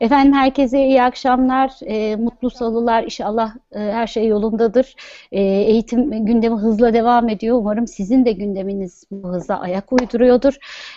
Efendim herkese iyi akşamlar, e, mutlu salılar. İnşallah e, her şey yolundadır. E, eğitim gündemi hızla devam ediyor. Umarım sizin de gündeminiz bu hıza ayak uyduruyordur.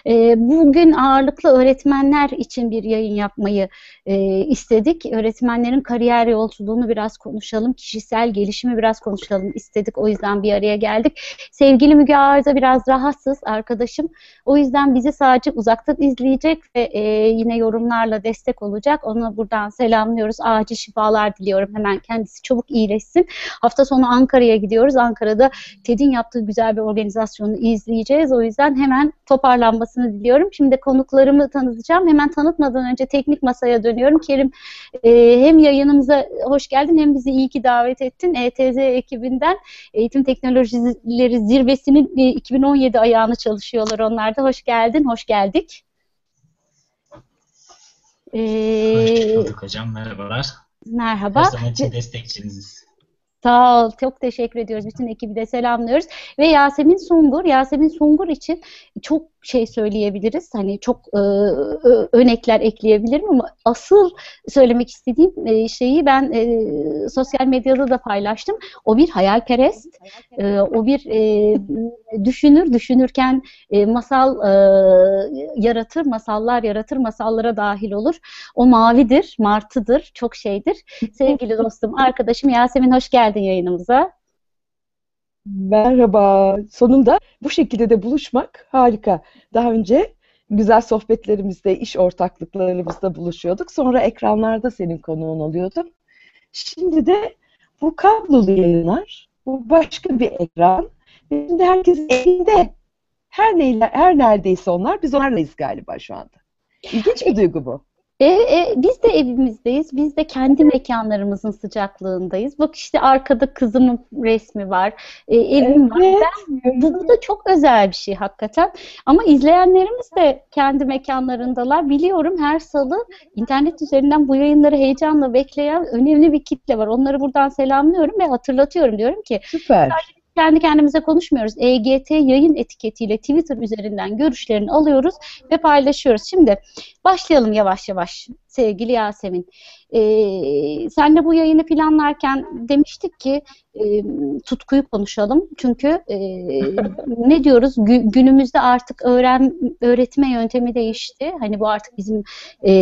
E, bugün ağırlıklı öğretmenler için bir yayın yapmayı e, istedik. Öğretmenlerin kariyer yolculuğunu biraz konuşalım, kişisel gelişimi biraz konuşalım istedik. O yüzden bir araya geldik. Sevgili Müge Arda biraz rahatsız arkadaşım. O yüzden bizi sadece uzaktan izleyecek ve e, yine yorumlarla destek olacak. Onu buradan selamlıyoruz. Acil şifalar diliyorum. Hemen kendisi çabuk iyileşsin. Hafta sonu Ankara'ya gidiyoruz. Ankara'da TED'in yaptığı güzel bir organizasyonu izleyeceğiz. O yüzden hemen toparlanmasını diliyorum. Şimdi konuklarımı tanıtacağım. Hemen tanıtmadan önce teknik masaya dönüyorum. Kerim e, hem yayınımıza hoş geldin hem bizi iyi ki davet ettin. ETZ ekibinden Eğitim Teknolojileri Zirvesi'nin e, 2017 ayağını çalışıyorlar onlar da. Hoş geldin, hoş geldik. Ee, Hoş bulduk hocam. Merhabalar. Merhaba. Her zaman için destekçiniziz. Sağ ol. Çok teşekkür ediyoruz. Bütün ekibi de selamlıyoruz. Ve Yasemin Sungur. Yasemin Sungur için çok şey söyleyebiliriz. Hani çok e, örnekler ekleyebilirim ama asıl söylemek istediğim e, şeyi ben e, sosyal medyada da paylaştım. O bir hayalperest. E, o bir e, düşünür. Düşünürken e, masal e, yaratır, masallar yaratır, masallara dahil olur. O mavidir, martıdır, çok şeydir. Sevgili dostum, arkadaşım Yasemin hoş geldin yayınımıza. Merhaba. Sonunda bu şekilde de buluşmak harika. Daha önce güzel sohbetlerimizde, iş ortaklıklarımızda buluşuyorduk. Sonra ekranlarda senin konuğun oluyordum. Şimdi de bu kablolu yayınlar, bu başka bir ekran. Şimdi herkes elinde. Her neyle, her neredeyse onlar, biz onlarlayız galiba şu anda. İlginç bir duygu bu. E, e, biz de evimizdeyiz. Biz de kendi mekanlarımızın sıcaklığındayız. Bak işte arkada kızımın resmi var. E, evim evet. var. Ben, bu, bu da çok özel bir şey hakikaten. Ama izleyenlerimiz de kendi mekanlarındalar. Biliyorum her salı internet üzerinden bu yayınları heyecanla bekleyen önemli bir kitle var. Onları buradan selamlıyorum ve hatırlatıyorum. Diyorum ki Süper kendi kendimize konuşmuyoruz. EGT yayın etiketiyle Twitter üzerinden görüşlerini alıyoruz ve paylaşıyoruz. Şimdi başlayalım yavaş yavaş sevgili Yasemin. Ee, senle bu yayını planlarken demiştik ki e, tutkuyu konuşalım. Çünkü e, ne diyoruz? Gü, günümüzde artık öğren öğretme yöntemi değişti. Hani bu artık bizim e,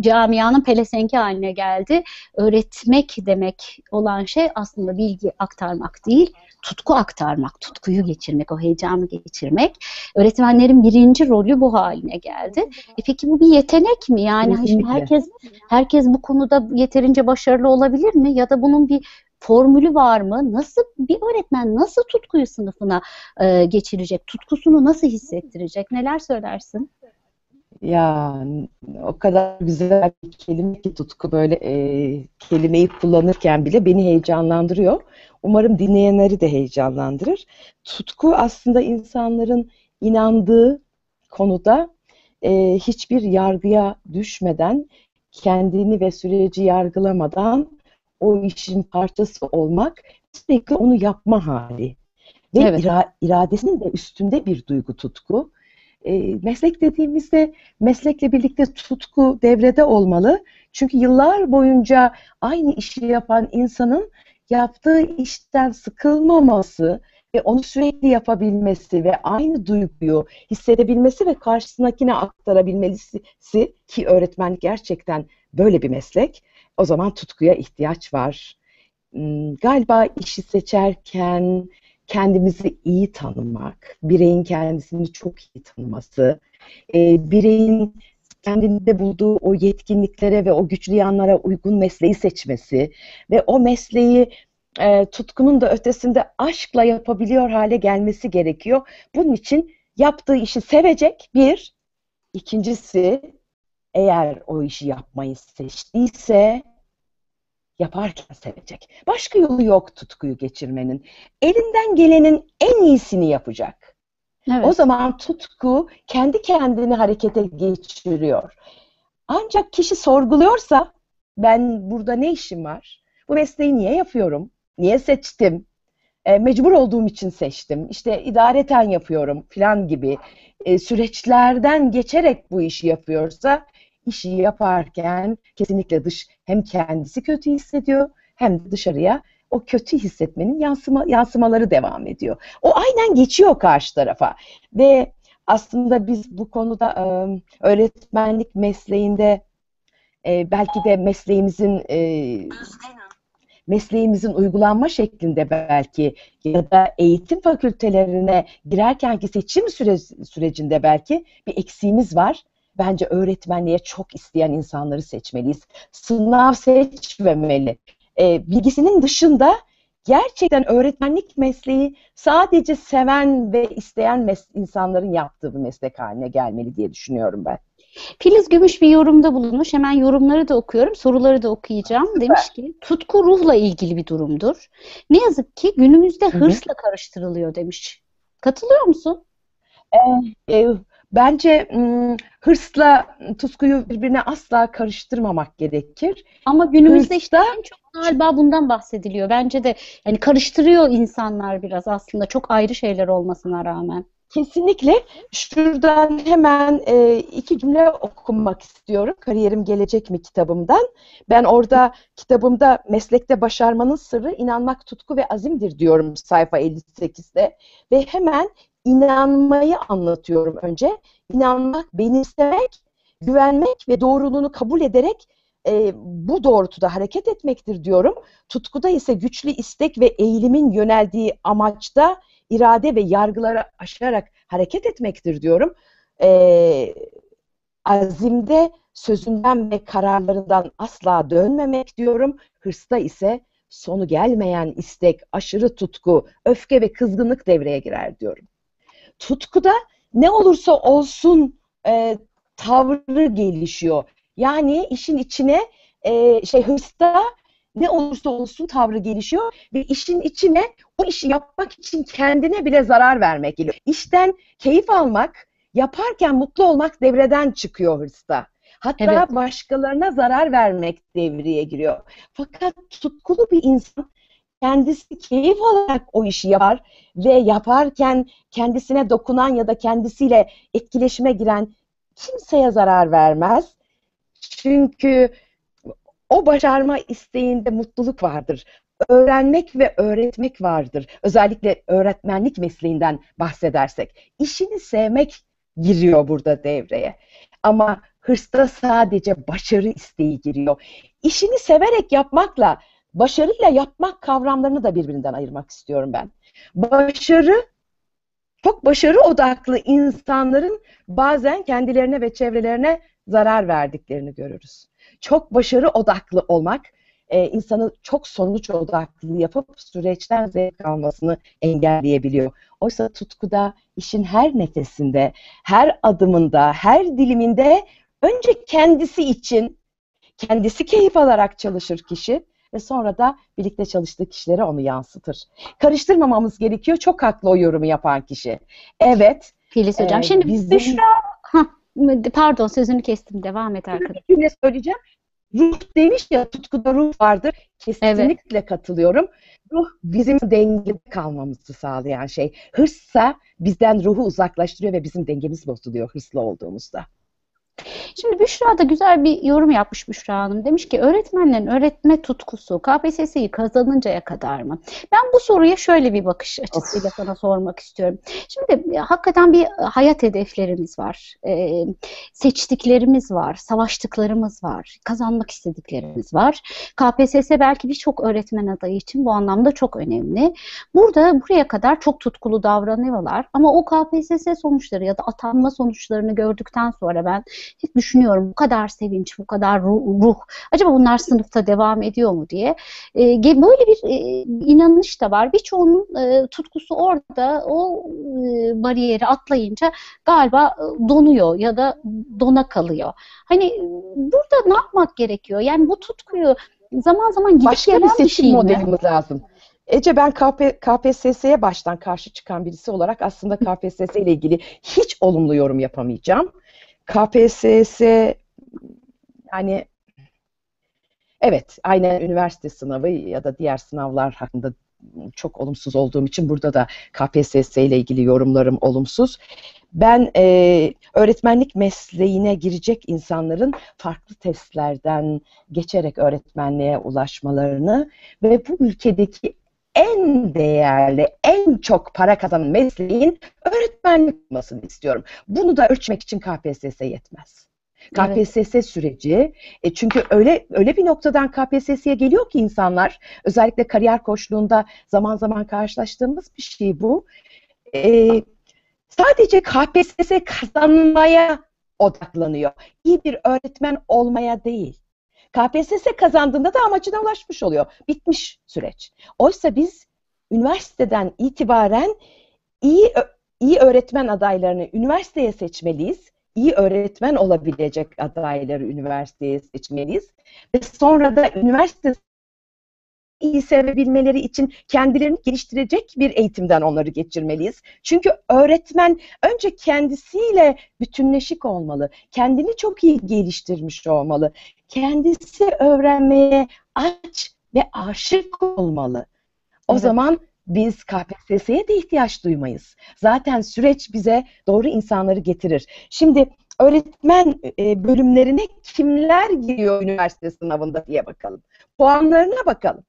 camianın pelesenki haline geldi. Öğretmek demek olan şey aslında bilgi aktarmak değil, tutku aktarmak, tutkuyu geçirmek, o heyecanı geçirmek. Öğretmenlerin birinci rolü bu haline geldi. E peki bu bir yetenek mi? Yani Kesinlikle. herkes herkes bu konuda yeterince başarılı olabilir mi? Ya da bunun bir formülü var mı? Nasıl bir öğretmen nasıl tutkuyu sınıfına e, geçirecek? Tutkusunu nasıl hissettirecek? Neler söylersin? Ya o kadar güzel bir kelime ki tutku böyle e, kelimeyi kullanırken bile beni heyecanlandırıyor. Umarım dinleyenleri de heyecanlandırır. Tutku aslında insanların inandığı konuda e, hiçbir yargıya düşmeden, kendini ve süreci yargılamadan o işin parçası olmak, sürekli onu yapma hali. Ve evet. ira, iradesinin de üstünde bir duygu tutku. E, meslek dediğimizde meslekle birlikte tutku devrede olmalı. Çünkü yıllar boyunca aynı işi yapan insanın yaptığı işten sıkılmaması ve onu sürekli yapabilmesi ve aynı duyguyu hissedebilmesi ve karşısındakine aktarabilmesi ki öğretmen gerçekten böyle bir meslek. O zaman tutkuya ihtiyaç var. Hmm, galiba işi seçerken kendimizi iyi tanımak, bireyin kendisini çok iyi tanıması, e, bireyin kendinde bulduğu o yetkinliklere ve o güçlü yanlara uygun mesleği seçmesi ve o mesleği e, tutkunun da ötesinde aşkla yapabiliyor hale gelmesi gerekiyor. Bunun için yaptığı işi sevecek bir, ikincisi eğer o işi yapmayı seçtiyse yaparken sevecek. Başka yolu yok tutkuyu geçirmenin. Elinden gelenin en iyisini yapacak. Evet. O zaman tutku kendi kendini harekete geçiriyor. Ancak kişi sorguluyorsa ben burada ne işim var? Bu mesleği niye yapıyorum? Niye seçtim? E, mecbur olduğum için seçtim. İşte idareten yapıyorum falan gibi e, süreçlerden geçerek bu işi yapıyorsa işi yaparken kesinlikle dış hem kendisi kötü hissediyor hem de dışarıya o kötü hissetmenin yansıma, yansımaları devam ediyor. O aynen geçiyor karşı tarafa ve aslında biz bu konuda öğretmenlik mesleğinde belki de mesleğimizin mesleğimizin uygulanma şeklinde belki ya da eğitim fakültelerine girerkenki seçim süre, sürecinde belki bir eksiğimiz var. Bence öğretmenliğe çok isteyen insanları seçmeliyiz. Sınav seçmemeli. E, bilgisinin dışında gerçekten öğretmenlik mesleği sadece seven ve isteyen insanların yaptığı bir meslek haline gelmeli diye düşünüyorum ben. Filiz Gümüş bir yorumda bulunmuş. Hemen yorumları da okuyorum, soruları da okuyacağım. Süper. Demiş ki tutku ruhla ilgili bir durumdur. Ne yazık ki günümüzde hırsla karıştırılıyor demiş. Katılıyor musun? Ee, e, bence hırsla tutkuyu birbirine asla karıştırmamak gerekir. Ama günümüzde Hırsda, işte en çok galiba bundan bahsediliyor. Bence de yani karıştırıyor insanlar biraz aslında çok ayrı şeyler olmasına rağmen. Kesinlikle. Şuradan hemen e, iki cümle okumak istiyorum. Kariyerim Gelecek mi kitabımdan. Ben orada kitabımda meslekte başarmanın sırrı inanmak, tutku ve azimdir diyorum sayfa 58'de. Ve hemen inanmayı anlatıyorum önce. İnanmak, benimsemek, güvenmek ve doğruluğunu kabul ederek e, bu doğrultuda hareket etmektir diyorum. Tutkuda ise güçlü istek ve eğilimin yöneldiği amaçta irade ve yargılara aşarak hareket etmektir diyorum. E, azimde sözünden ve kararlarından asla dönmemek diyorum. Hırsta ise sonu gelmeyen istek, aşırı tutku, öfke ve kızgınlık devreye girer diyorum. Tutkuda ne olursa olsun e, tavrı gelişiyor. Yani işin içine e, şey hırsta ne olursa olsun tavrı gelişiyor ve işin içine o işi yapmak için kendine bile zarar vermek geliyor. İşten keyif almak, yaparken mutlu olmak devreden çıkıyor hırsta. Hatta evet. başkalarına zarar vermek devreye giriyor. Fakat tutkulu bir insan kendisi keyif alarak o işi yapar ve yaparken kendisine dokunan ya da kendisiyle etkileşime giren kimseye zarar vermez. Çünkü o başarma isteğinde mutluluk vardır. Öğrenmek ve öğretmek vardır. Özellikle öğretmenlik mesleğinden bahsedersek. İşini sevmek giriyor burada devreye. Ama hırsta sadece başarı isteği giriyor. İşini severek yapmakla başarıyla yapmak kavramlarını da birbirinden ayırmak istiyorum ben. Başarı çok başarı odaklı insanların bazen kendilerine ve çevrelerine zarar verdiklerini görürüz çok başarı odaklı olmak e, insanı çok sonuç odaklı yapıp süreçten zevk almasını engelleyebiliyor. Oysa tutkuda işin her nefesinde, her adımında, her diliminde önce kendisi için, kendisi keyif alarak çalışır kişi ve sonra da birlikte çalıştığı kişilere onu yansıtır. Karıştırmamamız gerekiyor. Çok haklı o yorumu yapan kişi. Evet. Filiz Hocam. E, şimdi bizim... Büşra, Pardon sözünü kestim. Devam et arkadaşım. Bir cümle söyleyeceğim. Ruh demiş ya tutkuda ruh vardır. Kesinlikle evet. katılıyorum. Ruh bizim dengede kalmamızı sağlayan şey. Hırssa bizden ruhu uzaklaştırıyor ve bizim dengemiz bozuluyor hırslı olduğumuzda. Şimdi Büşra da güzel bir yorum yapmış Büşra Hanım. Demiş ki öğretmenlerin öğretme tutkusu KPSS'yi kazanıncaya kadar mı? Ben bu soruya şöyle bir bakış açısıyla of. sana sormak istiyorum. Şimdi hakikaten bir hayat hedeflerimiz var. Ee, seçtiklerimiz var. Savaştıklarımız var. Kazanmak istediklerimiz var. KPSS belki birçok öğretmen adayı için bu anlamda çok önemli. Burada buraya kadar çok tutkulu davranıyorlar. Ama o KPSS sonuçları ya da atanma sonuçlarını gördükten sonra ben hep düşünüyorum bu kadar sevinç, bu kadar ruh, ruh. acaba bunlar sınıfta devam ediyor mu diye. E, böyle bir e, inanış da var. Birçoğunun e, tutkusu orada o e, bariyeri atlayınca galiba e, donuyor ya da dona kalıyor. Hani burada ne yapmak gerekiyor? Yani bu tutkuyu zaman zaman gidip Başka gelen bir seçim bir şey modelimiz mi? lazım. Ece ben KP, KPSS'ye baştan karşı çıkan birisi olarak aslında KPSS ile ilgili hiç olumlu yorum yapamayacağım. KPSS yani evet aynen üniversite sınavı ya da diğer sınavlar hakkında çok olumsuz olduğum için burada da KPSS ile ilgili yorumlarım olumsuz. Ben e, öğretmenlik mesleğine girecek insanların farklı testlerden geçerek öğretmenliğe ulaşmalarını ve bu ülkedeki en değerli, en çok para kazanan mesleğin öğretmenlik olmasını istiyorum. Bunu da ölçmek için KPSS yetmez. KPSS evet. süreci e, çünkü öyle öyle bir noktadan KPSS'ye geliyor ki insanlar özellikle kariyer koçluğunda zaman zaman karşılaştığımız bir şey bu. E, sadece KPSS kazanmaya odaklanıyor. İyi bir öğretmen olmaya değil. KPSS kazandığında da amacına ulaşmış oluyor. Bitmiş süreç. Oysa biz üniversiteden itibaren iyi iyi öğretmen adaylarını üniversiteye seçmeliyiz. İyi öğretmen olabilecek adayları üniversiteye seçmeliyiz. Ve sonra da üniversite iyi sevebilmeleri için kendilerini geliştirecek bir eğitimden onları geçirmeliyiz. Çünkü öğretmen önce kendisiyle bütünleşik olmalı. Kendini çok iyi geliştirmiş olmalı. Kendisi öğrenmeye aç ve aşık olmalı. O evet. zaman biz KPSS'ye de ihtiyaç duymayız. Zaten süreç bize doğru insanları getirir. Şimdi öğretmen e, bölümlerine kimler giriyor üniversite sınavında diye bakalım. Puanlarına bakalım.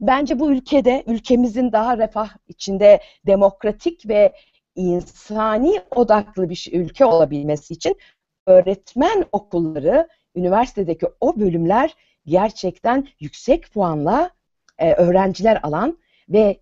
Bence bu ülkede, ülkemizin daha refah içinde demokratik ve insani odaklı bir ülke olabilmesi için öğretmen okulları, üniversitedeki o bölümler gerçekten yüksek puanla e, öğrenciler alan ve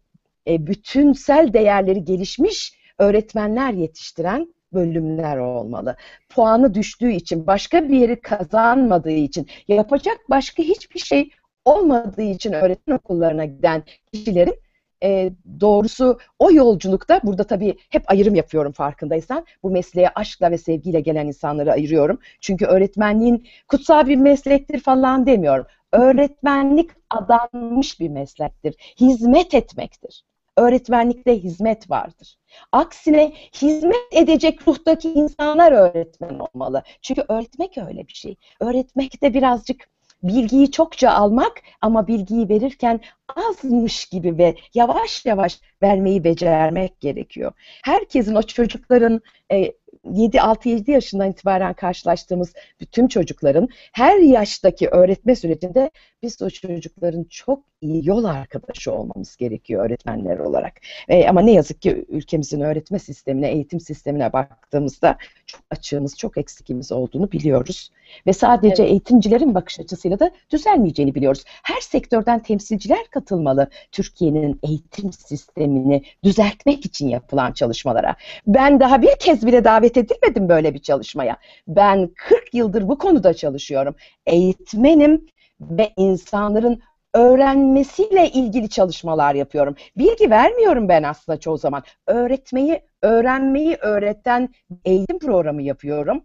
e, bütünsel değerleri gelişmiş öğretmenler yetiştiren bölümler olmalı. Puanı düştüğü için, başka bir yeri kazanmadığı için, yapacak başka hiçbir şey olmadığı için öğretim okullarına giden kişilerin e, doğrusu o yolculukta burada tabii hep ayrım yapıyorum farkındaysan. Bu mesleğe aşkla ve sevgiyle gelen insanları ayırıyorum. Çünkü öğretmenliğin kutsal bir meslektir falan demiyorum. Öğretmenlik adanmış bir meslektir. Hizmet etmektir. Öğretmenlikte hizmet vardır. Aksine hizmet edecek ruhtaki insanlar öğretmen olmalı. Çünkü öğretmek öyle bir şey. Öğretmek de birazcık bilgiyi çokça almak ama bilgiyi verirken azmış gibi ve yavaş yavaş vermeyi becermek gerekiyor. Herkesin o çocukların e, 7-6-7 yaşından itibaren karşılaştığımız bütün çocukların her yaştaki öğretme sürecinde biz o çocukların çok yol arkadaşı olmamız gerekiyor öğretmenler olarak. E, ama ne yazık ki ülkemizin öğretme sistemine, eğitim sistemine baktığımızda çok açığımız, çok eksikimiz olduğunu biliyoruz. Ve sadece evet. eğitimcilerin bakış açısıyla da düzelmeyeceğini biliyoruz. Her sektörden temsilciler katılmalı Türkiye'nin eğitim sistemini düzeltmek için yapılan çalışmalara. Ben daha bir kez bile davet edilmedim böyle bir çalışmaya. Ben 40 yıldır bu konuda çalışıyorum. Eğitmenim ve insanların öğrenmesiyle ilgili çalışmalar yapıyorum. Bilgi vermiyorum ben aslında çoğu zaman. Öğretmeyi, öğrenmeyi öğreten eğitim programı yapıyorum.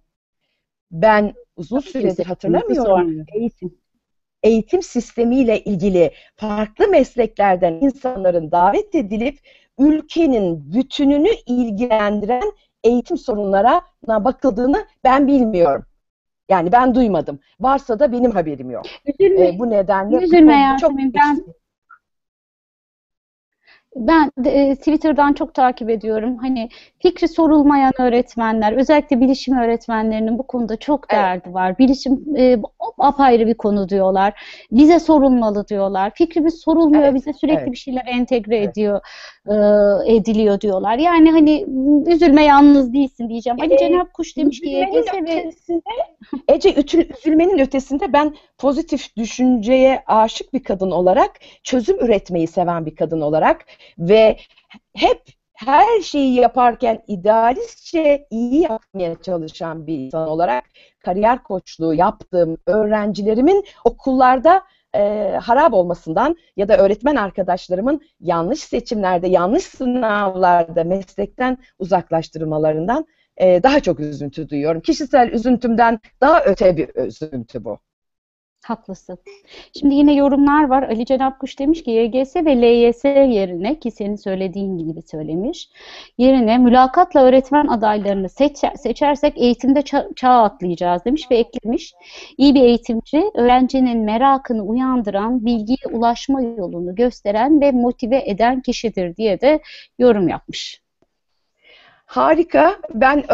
Ben uzun süredir hatırlamıyorum. Eğitim eğitim sistemiyle ilgili farklı mesleklerden insanların davet edilip ülkenin bütününü ilgilendiren eğitim sorunlarına bakıldığını ben bilmiyorum. Yani ben duymadım. Varsa da benim haberim yok. Üzülme, ee, bu nedenle üzülme bu çok ben ben e, Twitter'dan çok takip ediyorum. Hani fikri sorulmayan öğretmenler, özellikle bilişim öğretmenlerinin bu konuda çok derdi evet. var. Bilişim e, apayrı bir konu diyorlar. Bize sorulmalı diyorlar. Fikrimiz sorulmuyor, evet. bize sürekli evet. bir şeyler entegre evet. ediyor, e, ediliyor diyorlar. Yani hani üzülme yalnız değilsin diyeceğim. Ali ee, Cenap Kuş demiş ki YGS ve... Ece üzülmenin ötesinde ben pozitif düşünceye aşık bir kadın olarak, çözüm üretmeyi seven bir kadın olarak ve hep her şeyi yaparken idealistçe iyi yapmaya çalışan bir insan olarak kariyer koçluğu yaptığım öğrencilerimin okullarda e, harap olmasından ya da öğretmen arkadaşlarımın yanlış seçimlerde, yanlış sınavlarda meslekten uzaklaştırılmalarından e, daha çok üzüntü duyuyorum. Kişisel üzüntümden daha öte bir üzüntü bu. Haklısın. Şimdi yine yorumlar var. Ali Cenap Kuş demiş ki YGS ve LYS yerine ki senin söylediğin gibi söylemiş. Yerine mülakatla öğretmen adaylarını seç, seçersek eğitimde ça, çağ atlayacağız demiş ve eklemiş. İyi bir eğitimci öğrencinin merakını uyandıran, bilgiye ulaşma yolunu gösteren ve motive eden kişidir diye de yorum yapmış. Harika. Ben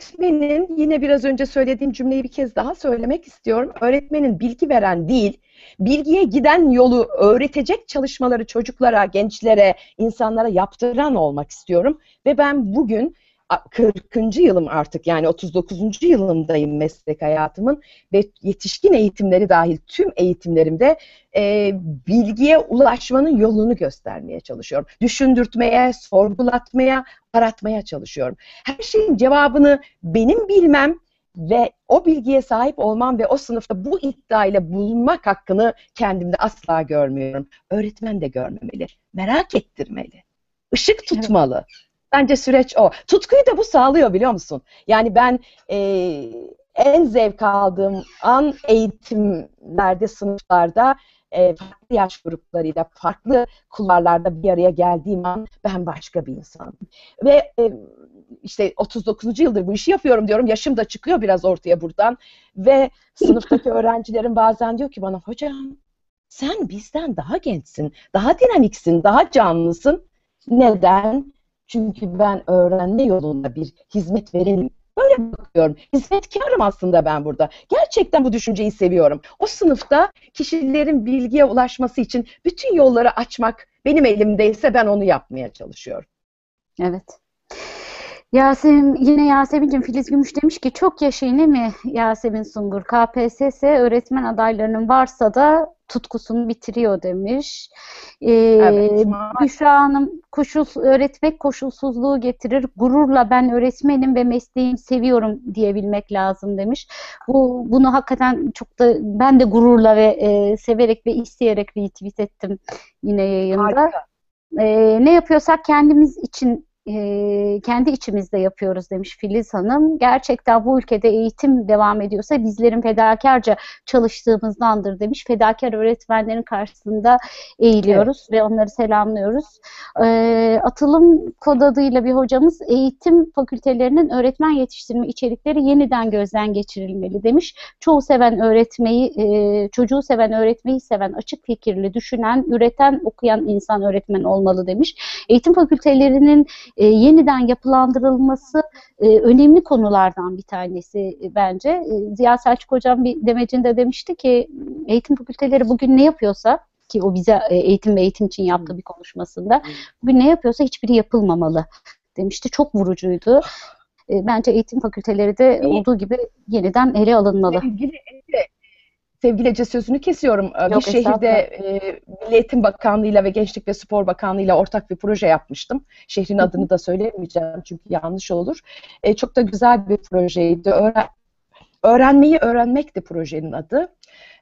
öğretmenin yine biraz önce söylediğim cümleyi bir kez daha söylemek istiyorum. Öğretmenin bilgi veren değil, bilgiye giden yolu öğretecek çalışmaları çocuklara, gençlere, insanlara yaptıran olmak istiyorum. Ve ben bugün 40. yılım artık yani 39. yılımdayım meslek hayatımın ve yetişkin eğitimleri dahil tüm eğitimlerimde e, bilgiye ulaşmanın yolunu göstermeye çalışıyorum. Düşündürtmeye, sorgulatmaya, aratmaya çalışıyorum. Her şeyin cevabını benim bilmem ve o bilgiye sahip olmam ve o sınıfta bu iddiayla bulunmak hakkını kendimde asla görmüyorum. Öğretmen de görmemeli, merak ettirmeli, ışık tutmalı. Evet. Bence süreç o. Tutkuyu da bu sağlıyor biliyor musun? Yani ben e, en zevk aldığım an eğitimlerde, sınıflarda e, farklı yaş gruplarıyla, farklı kulvarlarda bir araya geldiğim an ben başka bir insanım. Ve e, işte 39. yıldır bu işi yapıyorum diyorum. Yaşım da çıkıyor biraz ortaya buradan. Ve sınıftaki öğrencilerim bazen diyor ki bana hocam sen bizden daha gençsin, daha dinamiksin, daha canlısın. Neden? Çünkü ben öğrenme yolunda bir hizmet verenim. Böyle bakıyorum. Hizmetkarım aslında ben burada. Gerçekten bu düşünceyi seviyorum. O sınıfta kişilerin bilgiye ulaşması için bütün yolları açmak benim elimdeyse ben onu yapmaya çalışıyorum. Evet. Yasemin, yine Yasemin'cim Filiz Gümüş demiş ki çok yaşayın değil mi Yasemin Sungur? KPSS öğretmen adaylarının varsa da tutkusunu bitiriyor demiş. Ee, evet, Büşra Hanım koşul, öğretmek koşulsuzluğu getirir. Gururla ben öğretmenim ve mesleğimi seviyorum diyebilmek lazım demiş. Bu bunu hakikaten çok da ben de gururla ve e, severek ve isteyerek retweet ettim yine yayında. Harika. Ee, ne yapıyorsak kendimiz için e, kendi içimizde yapıyoruz demiş Filiz Hanım. Gerçekten bu ülkede eğitim devam ediyorsa bizlerin fedakarca çalıştığımızdandır demiş. Fedakar öğretmenlerin karşısında eğiliyoruz evet. ve onları selamlıyoruz. E, atılım kod adıyla bir hocamız eğitim fakültelerinin öğretmen yetiştirme içerikleri yeniden gözden geçirilmeli demiş. Çoğu seven öğretmeyi, e, çocuğu seven öğretmeyi seven, açık fikirli, düşünen, üreten, okuyan insan öğretmen olmalı demiş. Eğitim fakültelerinin e, yeniden yapılandırılması e, önemli konulardan bir tanesi e, bence. E, Ziya Selçuk Hocam bir demecinde demişti ki eğitim fakülteleri bugün ne yapıyorsa ki o bize e, eğitim ve eğitim için yaptığı bir konuşmasında bugün ne yapıyorsa hiçbiri yapılmamalı demişti. Çok vurucuydu. E, bence eğitim fakülteleri de olduğu gibi yeniden ele alınmalı. Sevgili Ece sözünü kesiyorum. Yok, bir şehirde e, Milli Eğitim Bakanlığı'yla ve Gençlik ve Spor Bakanlığı'yla ortak bir proje yapmıştım. Şehrin adını da söylemeyeceğim çünkü yanlış olur. E, çok da güzel bir projeydi. Öğren Öğrenmeyi öğrenmekti projenin adı.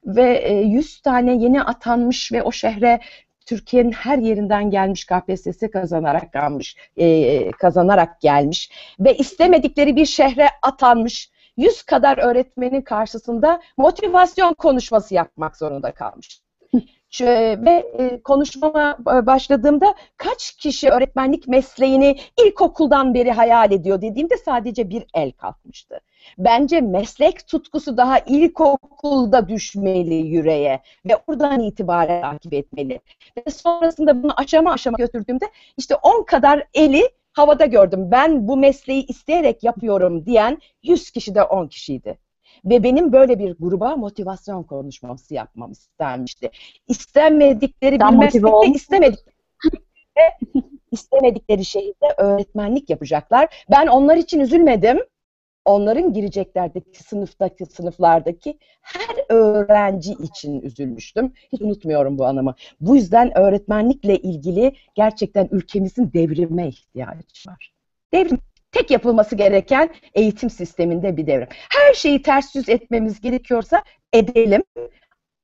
Ve e, 100 tane yeni atanmış ve o şehre Türkiye'nin her yerinden gelmiş KPSS kazanarak gelmiş, e, kazanarak gelmiş ve istemedikleri bir şehre atanmış 100 kadar öğretmenin karşısında motivasyon konuşması yapmak zorunda kalmış. ve e, konuşmama başladığımda kaç kişi öğretmenlik mesleğini ilkokuldan beri hayal ediyor dediğimde sadece bir el kalkmıştı. Bence meslek tutkusu daha ilkokulda düşmeli yüreğe ve oradan itibaren takip etmeli. Ve sonrasında bunu aşama aşama götürdüğümde işte 10 kadar eli havada gördüm. Ben bu mesleği isteyerek yapıyorum diyen 100 kişi de 10 kişiydi. Ve benim böyle bir gruba motivasyon konuşması yapmam istenmişti. İstemedikleri bir meslekte istemedik. istemedikleri şehirde öğretmenlik yapacaklar. Ben onlar için üzülmedim onların gireceklerdeki sınıftaki sınıflardaki her öğrenci için üzülmüştüm. Hiç unutmuyorum bu anımı. Bu yüzden öğretmenlikle ilgili gerçekten ülkemizin devrime ihtiyacı var. Devrim tek yapılması gereken eğitim sisteminde bir devrim. Her şeyi ters yüz etmemiz gerekiyorsa edelim.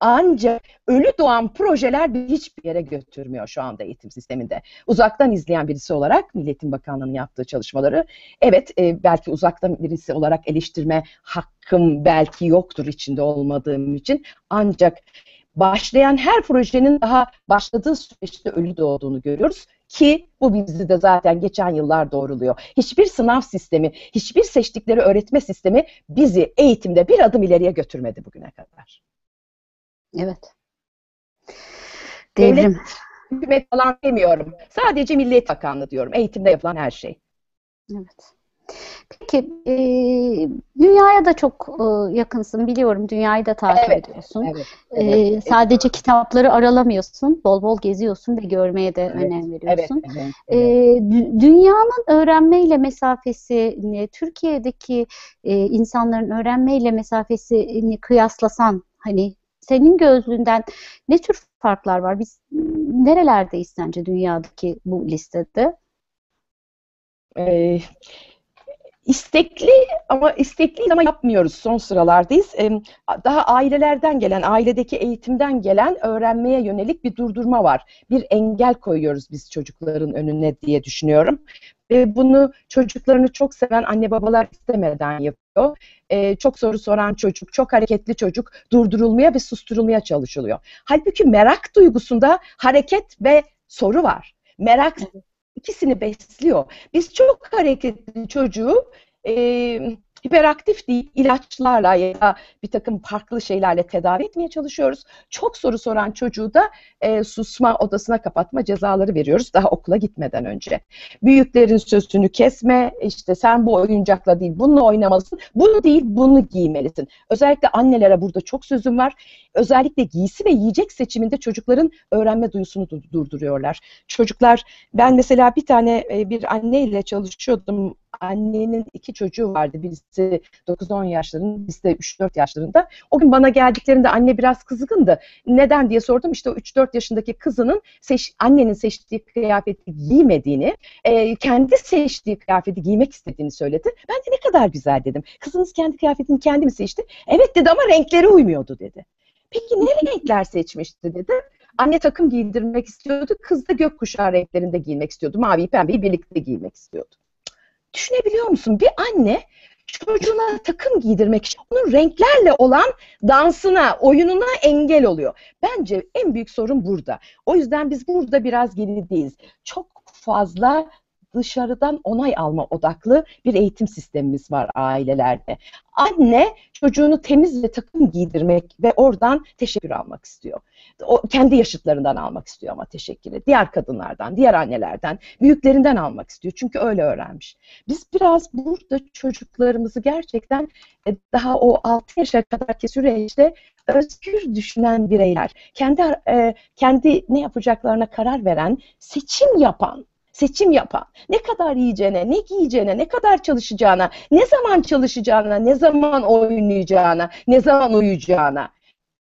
Ancak ölü doğan projeler hiçbir yere götürmüyor şu anda eğitim sisteminde. Uzaktan izleyen birisi olarak Milliyetin Bakanlığı'nın yaptığı çalışmaları, evet e, belki uzaktan birisi olarak eleştirme hakkım belki yoktur içinde olmadığım için. Ancak başlayan her projenin daha başladığı süreçte ölü doğduğunu görüyoruz ki bu bizi de zaten geçen yıllar doğruluyor. Hiçbir sınav sistemi, hiçbir seçtikleri öğretme sistemi bizi eğitimde bir adım ileriye götürmedi bugüne kadar. Evet. Devrim. Devlet, hükümet falan demiyorum. Sadece Milli Eğitim Bakanlığı diyorum. Eğitimde yapılan her şey. Evet. Peki e, dünyaya da çok e, yakınsın biliyorum. Dünyayı da takip Evet, ediyorsun. Evet, E, evet. sadece kitapları aralamıyorsun. Bol bol geziyorsun ve görmeye de Evet, önem Evet, veriyorsun. evet, E, evet. dü- dünyanın öğrenmeyle mesafesini, Türkiye'deki e, insanların öğrenmeyle mesafesini kıyaslasan, hani senin gözlüğünden ne tür farklar var? Biz nerelerdeyiz sence dünyadaki bu listede? Ee, istekli ama istekliyiz ama yapmıyoruz son sıralardayız. Ee, daha ailelerden gelen, ailedeki eğitimden gelen öğrenmeye yönelik bir durdurma var. Bir engel koyuyoruz biz çocukların önüne diye düşünüyorum. Ve bunu çocuklarını çok seven anne babalar istemeden yapıyor. Ee, çok soru soran çocuk, çok hareketli çocuk durdurulmaya ve susturulmaya çalışılıyor. Halbuki merak duygusunda hareket ve soru var. Merak ikisini besliyor. Biz çok hareketli çocuğu e, hiperaktif değil ilaçlarla ya da bir takım farklı şeylerle tedavi etmeye çalışıyoruz. Çok soru soran çocuğu da e, susma odasına kapatma cezaları veriyoruz daha okula gitmeden önce. Büyüklerin sözünü kesme, işte sen bu oyuncakla değil bununla oynamalısın, bunu değil bunu giymelisin. Özellikle annelere burada çok sözüm var. Özellikle giysi ve yiyecek seçiminde çocukların öğrenme duyusunu durduruyorlar. Çocuklar, ben mesela bir tane e, bir anneyle çalışıyordum annenin iki çocuğu vardı. Birisi 9-10 yaşlarında, birisi de 3-4 yaşlarında. O gün bana geldiklerinde anne biraz kızgındı. Neden diye sordum. İşte o 3-4 yaşındaki kızının seç, annenin seçtiği kıyafeti giymediğini, e, kendi seçtiği kıyafeti giymek istediğini söyledi. Ben de ne kadar güzel dedim. Kızınız kendi kıyafetini kendi mi seçti? Evet dedi ama renkleri uymuyordu dedi. Peki ne renkler seçmişti dedi. Anne takım giydirmek istiyordu. Kız da gökkuşağı renklerinde giymek istiyordu. Mavi pembeyi birlikte giymek istiyordu. Düşünebiliyor musun? Bir anne çocuğuna takım giydirmek için onun renklerle olan dansına, oyununa engel oluyor. Bence en büyük sorun burada. O yüzden biz burada biraz gerideyiz. Çok fazla dışarıdan onay alma odaklı bir eğitim sistemimiz var ailelerde. Anne çocuğunu temiz ve takım giydirmek ve oradan teşekkür almak istiyor. O kendi yaşıtlarından almak istiyor ama teşekkürü. Diğer kadınlardan, diğer annelerden, büyüklerinden almak istiyor. Çünkü öyle öğrenmiş. Biz biraz burada çocuklarımızı gerçekten e, daha o 6 yaşa kadarki süreçte özgür düşünen bireyler, kendi e, kendi ne yapacaklarına karar veren, seçim yapan seçim yapan, ne kadar yiyeceğine, ne giyeceğine, ne kadar çalışacağına, ne zaman çalışacağına, ne zaman oynayacağına, ne zaman uyuyacağına.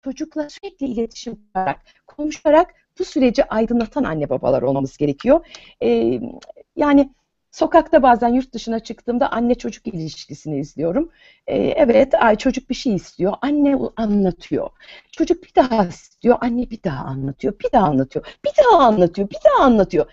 Çocukla sürekli iletişim kurarak, konuşarak bu süreci aydınlatan anne babalar olmamız gerekiyor. Ee, yani sokakta bazen yurt dışına çıktığımda anne çocuk ilişkisini izliyorum. Ee, evet ay çocuk bir şey istiyor, anne anlatıyor. Çocuk bir daha istiyor, anne bir daha anlatıyor, bir daha anlatıyor, bir daha anlatıyor, bir daha anlatıyor.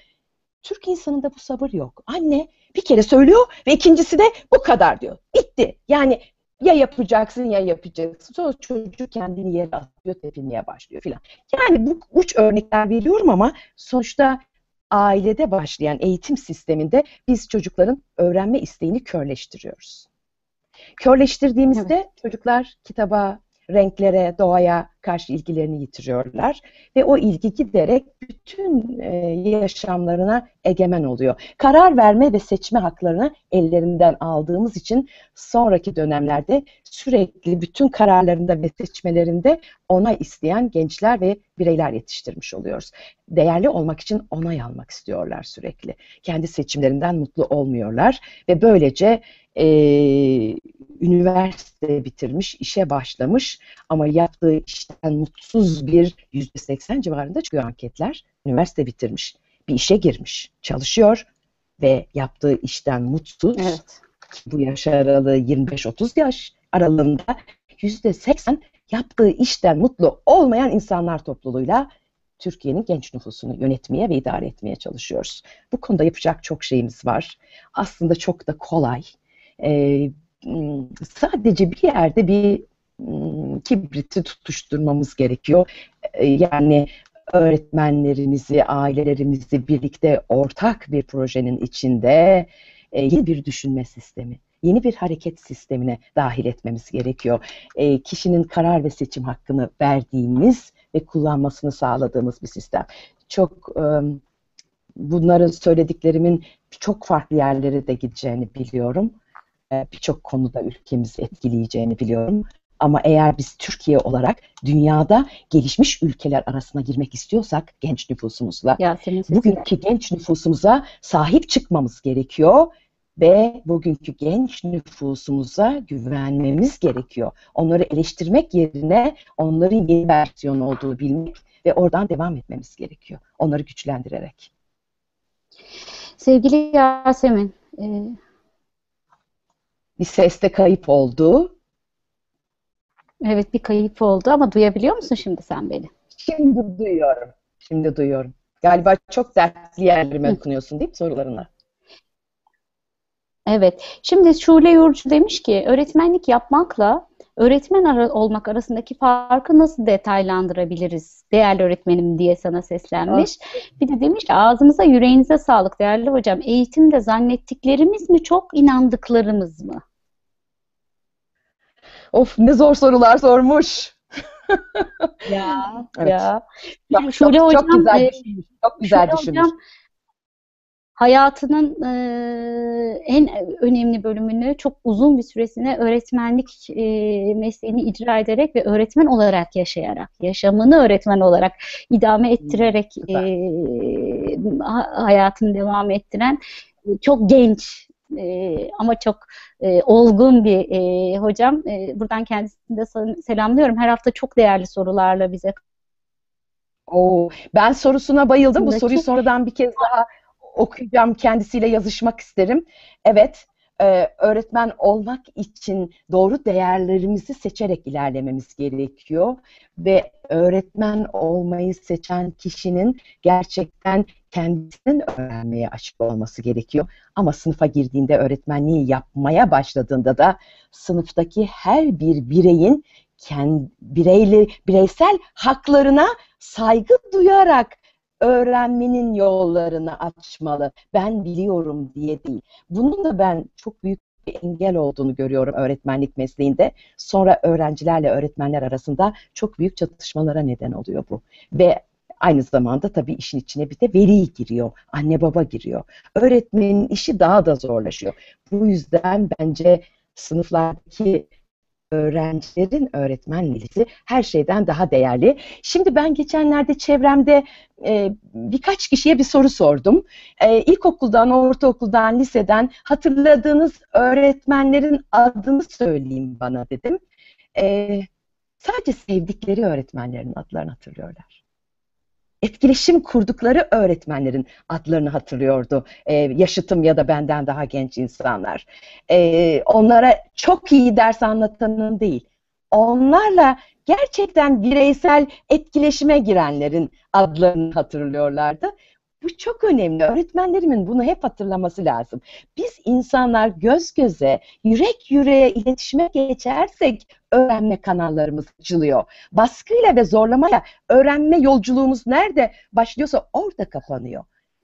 Türk insanında bu sabır yok. Anne bir kere söylüyor ve ikincisi de bu kadar diyor. Bitti. Yani ya yapacaksın ya yapacaksın. Sonra çocuk kendini yere atıyor, tepinmeye başlıyor filan. Yani bu uç örnekler veriyorum ama sonuçta ailede başlayan eğitim sisteminde biz çocukların öğrenme isteğini körleştiriyoruz. Körleştirdiğimizde evet. çocuklar kitaba, renklere, doğaya karşı ilgilerini yitiriyorlar ve o ilgi giderek bütün e, yaşamlarına egemen oluyor. Karar verme ve seçme haklarını ellerinden aldığımız için sonraki dönemlerde sürekli bütün kararlarında ve seçmelerinde onay isteyen gençler ve bireyler yetiştirmiş oluyoruz. Değerli olmak için onay almak istiyorlar sürekli. Kendi seçimlerinden mutlu olmuyorlar ve böylece e, üniversite bitirmiş, işe başlamış ama yaptığı işten mutsuz bir yüzde seksen civarında çıkıyor anketler. Üniversite bitirmiş, bir işe girmiş, çalışıyor ve yaptığı işten mutsuz. Evet. Bu yaş aralığı 25-30 yaş aralığında yüzde seksen yaptığı işten mutlu olmayan insanlar topluluğuyla Türkiye'nin genç nüfusunu yönetmeye ve idare etmeye çalışıyoruz. Bu konuda yapacak çok şeyimiz var. Aslında çok da kolay. Ee, sadece bir yerde bir kibriti tutuşturmamız gerekiyor. Yani öğretmenlerimizi, ailelerimizi birlikte ortak bir projenin içinde yeni bir düşünme sistemi, yeni bir hareket sistemine dahil etmemiz gerekiyor. Kişinin karar ve seçim hakkını verdiğimiz ve kullanmasını sağladığımız bir sistem. Çok bunların söylediklerimin çok farklı yerlere de gideceğini biliyorum. E, Birçok konuda ülkemizi etkileyeceğini biliyorum. Ama eğer biz Türkiye olarak dünyada gelişmiş ülkeler arasına girmek istiyorsak genç nüfusumuzla Yasemin bugünkü genç nüfusumuza sahip çıkmamız gerekiyor ve bugünkü genç nüfusumuza güvenmemiz gerekiyor. Onları eleştirmek yerine onların yeni versiyonu olduğunu bilmek ve oradan devam etmemiz gerekiyor. Onları güçlendirerek. Sevgili Yasemin, e, Bir seste kayıp oldu. evet bir kayıp oldu ama duyabiliyor musun şimdi sen beni? Şimdi duyuyorum. Şimdi duyuyorum. Galiba çok dertli yerlerime dokunuyorsun değil mi sorularına? Evet. Şimdi Şule Yurcu demiş ki öğretmenlik yapmakla öğretmen ara- olmak arasındaki farkı nasıl detaylandırabiliriz değerli öğretmenim diye sana seslenmiş. Bir de demiş ki ağzınıza yüreğinize sağlık değerli hocam. Eğitimde zannettiklerimiz mi çok inandıklarımız mı? Of ne zor sorular sormuş. Ya, Evet. ya. Çok, Şule çok, hocam, çok güzel e, düşünmüş. Çok güzel Şule düşünmüş. hocam hayatının e, en önemli bölümünü çok uzun bir süresine öğretmenlik e, mesleğini icra ederek ve öğretmen olarak yaşayarak, yaşamını öğretmen olarak idame ettirerek Hmm, süper. e, ha- hayatını devam ettiren e, çok genç e, ama çok e, olgun bir e, hocam. E, buradan kendisini de sel- selamlıyorum. Her hafta çok değerli sorularla bize Oo, ben sorusuna bayıldım. Bu soruyu sonradan bir kez daha okuyacağım. Kendisiyle yazışmak isterim. Evet, e, öğretmen olmak için doğru değerlerimizi seçerek ilerlememiz gerekiyor. Ve öğretmen olmayı seçen kişinin gerçekten kendisinin öğrenmeye açık olması gerekiyor. Ama sınıfa girdiğinde öğretmenliği yapmaya başladığında da sınıftaki her bir bireyin kendi bireyli, bireysel haklarına saygı duyarak öğrenmenin yollarını açmalı. Ben biliyorum diye değil. Bunun da ben çok büyük bir engel olduğunu görüyorum öğretmenlik mesleğinde. Sonra öğrencilerle öğretmenler arasında çok büyük çatışmalara neden oluyor bu. Ve aynı zamanda tabii işin içine bir de veli giriyor. Anne baba giriyor. Öğretmenin işi daha da zorlaşıyor. Bu yüzden bence sınıflardaki öğrencilerin öğretmen ilgisi her şeyden daha değerli. Şimdi ben geçenlerde çevremde e, birkaç kişiye bir soru sordum. E, ilkokuldan, ortaokuldan, liseden hatırladığınız öğretmenlerin adını söyleyin bana dedim. E, sadece sevdikleri öğretmenlerin adlarını hatırlıyorlar. Etkileşim kurdukları öğretmenlerin adlarını hatırlıyordu. E, yaşıtım ya da benden daha genç insanlar. E, onlara çok iyi ders anlatanın değil, onlarla gerçekten bireysel etkileşime girenlerin adlarını hatırlıyorlardı. Bu çok önemli. Öğretmenlerimin bunu hep hatırlaması lazım. Biz insanlar göz göze, yürek yüreğe iletişime geçersek öğrenme kanallarımız açılıyor. Baskıyla ve zorlamaya öğrenme yolculuğumuz nerede başlıyorsa orada kapanıyor.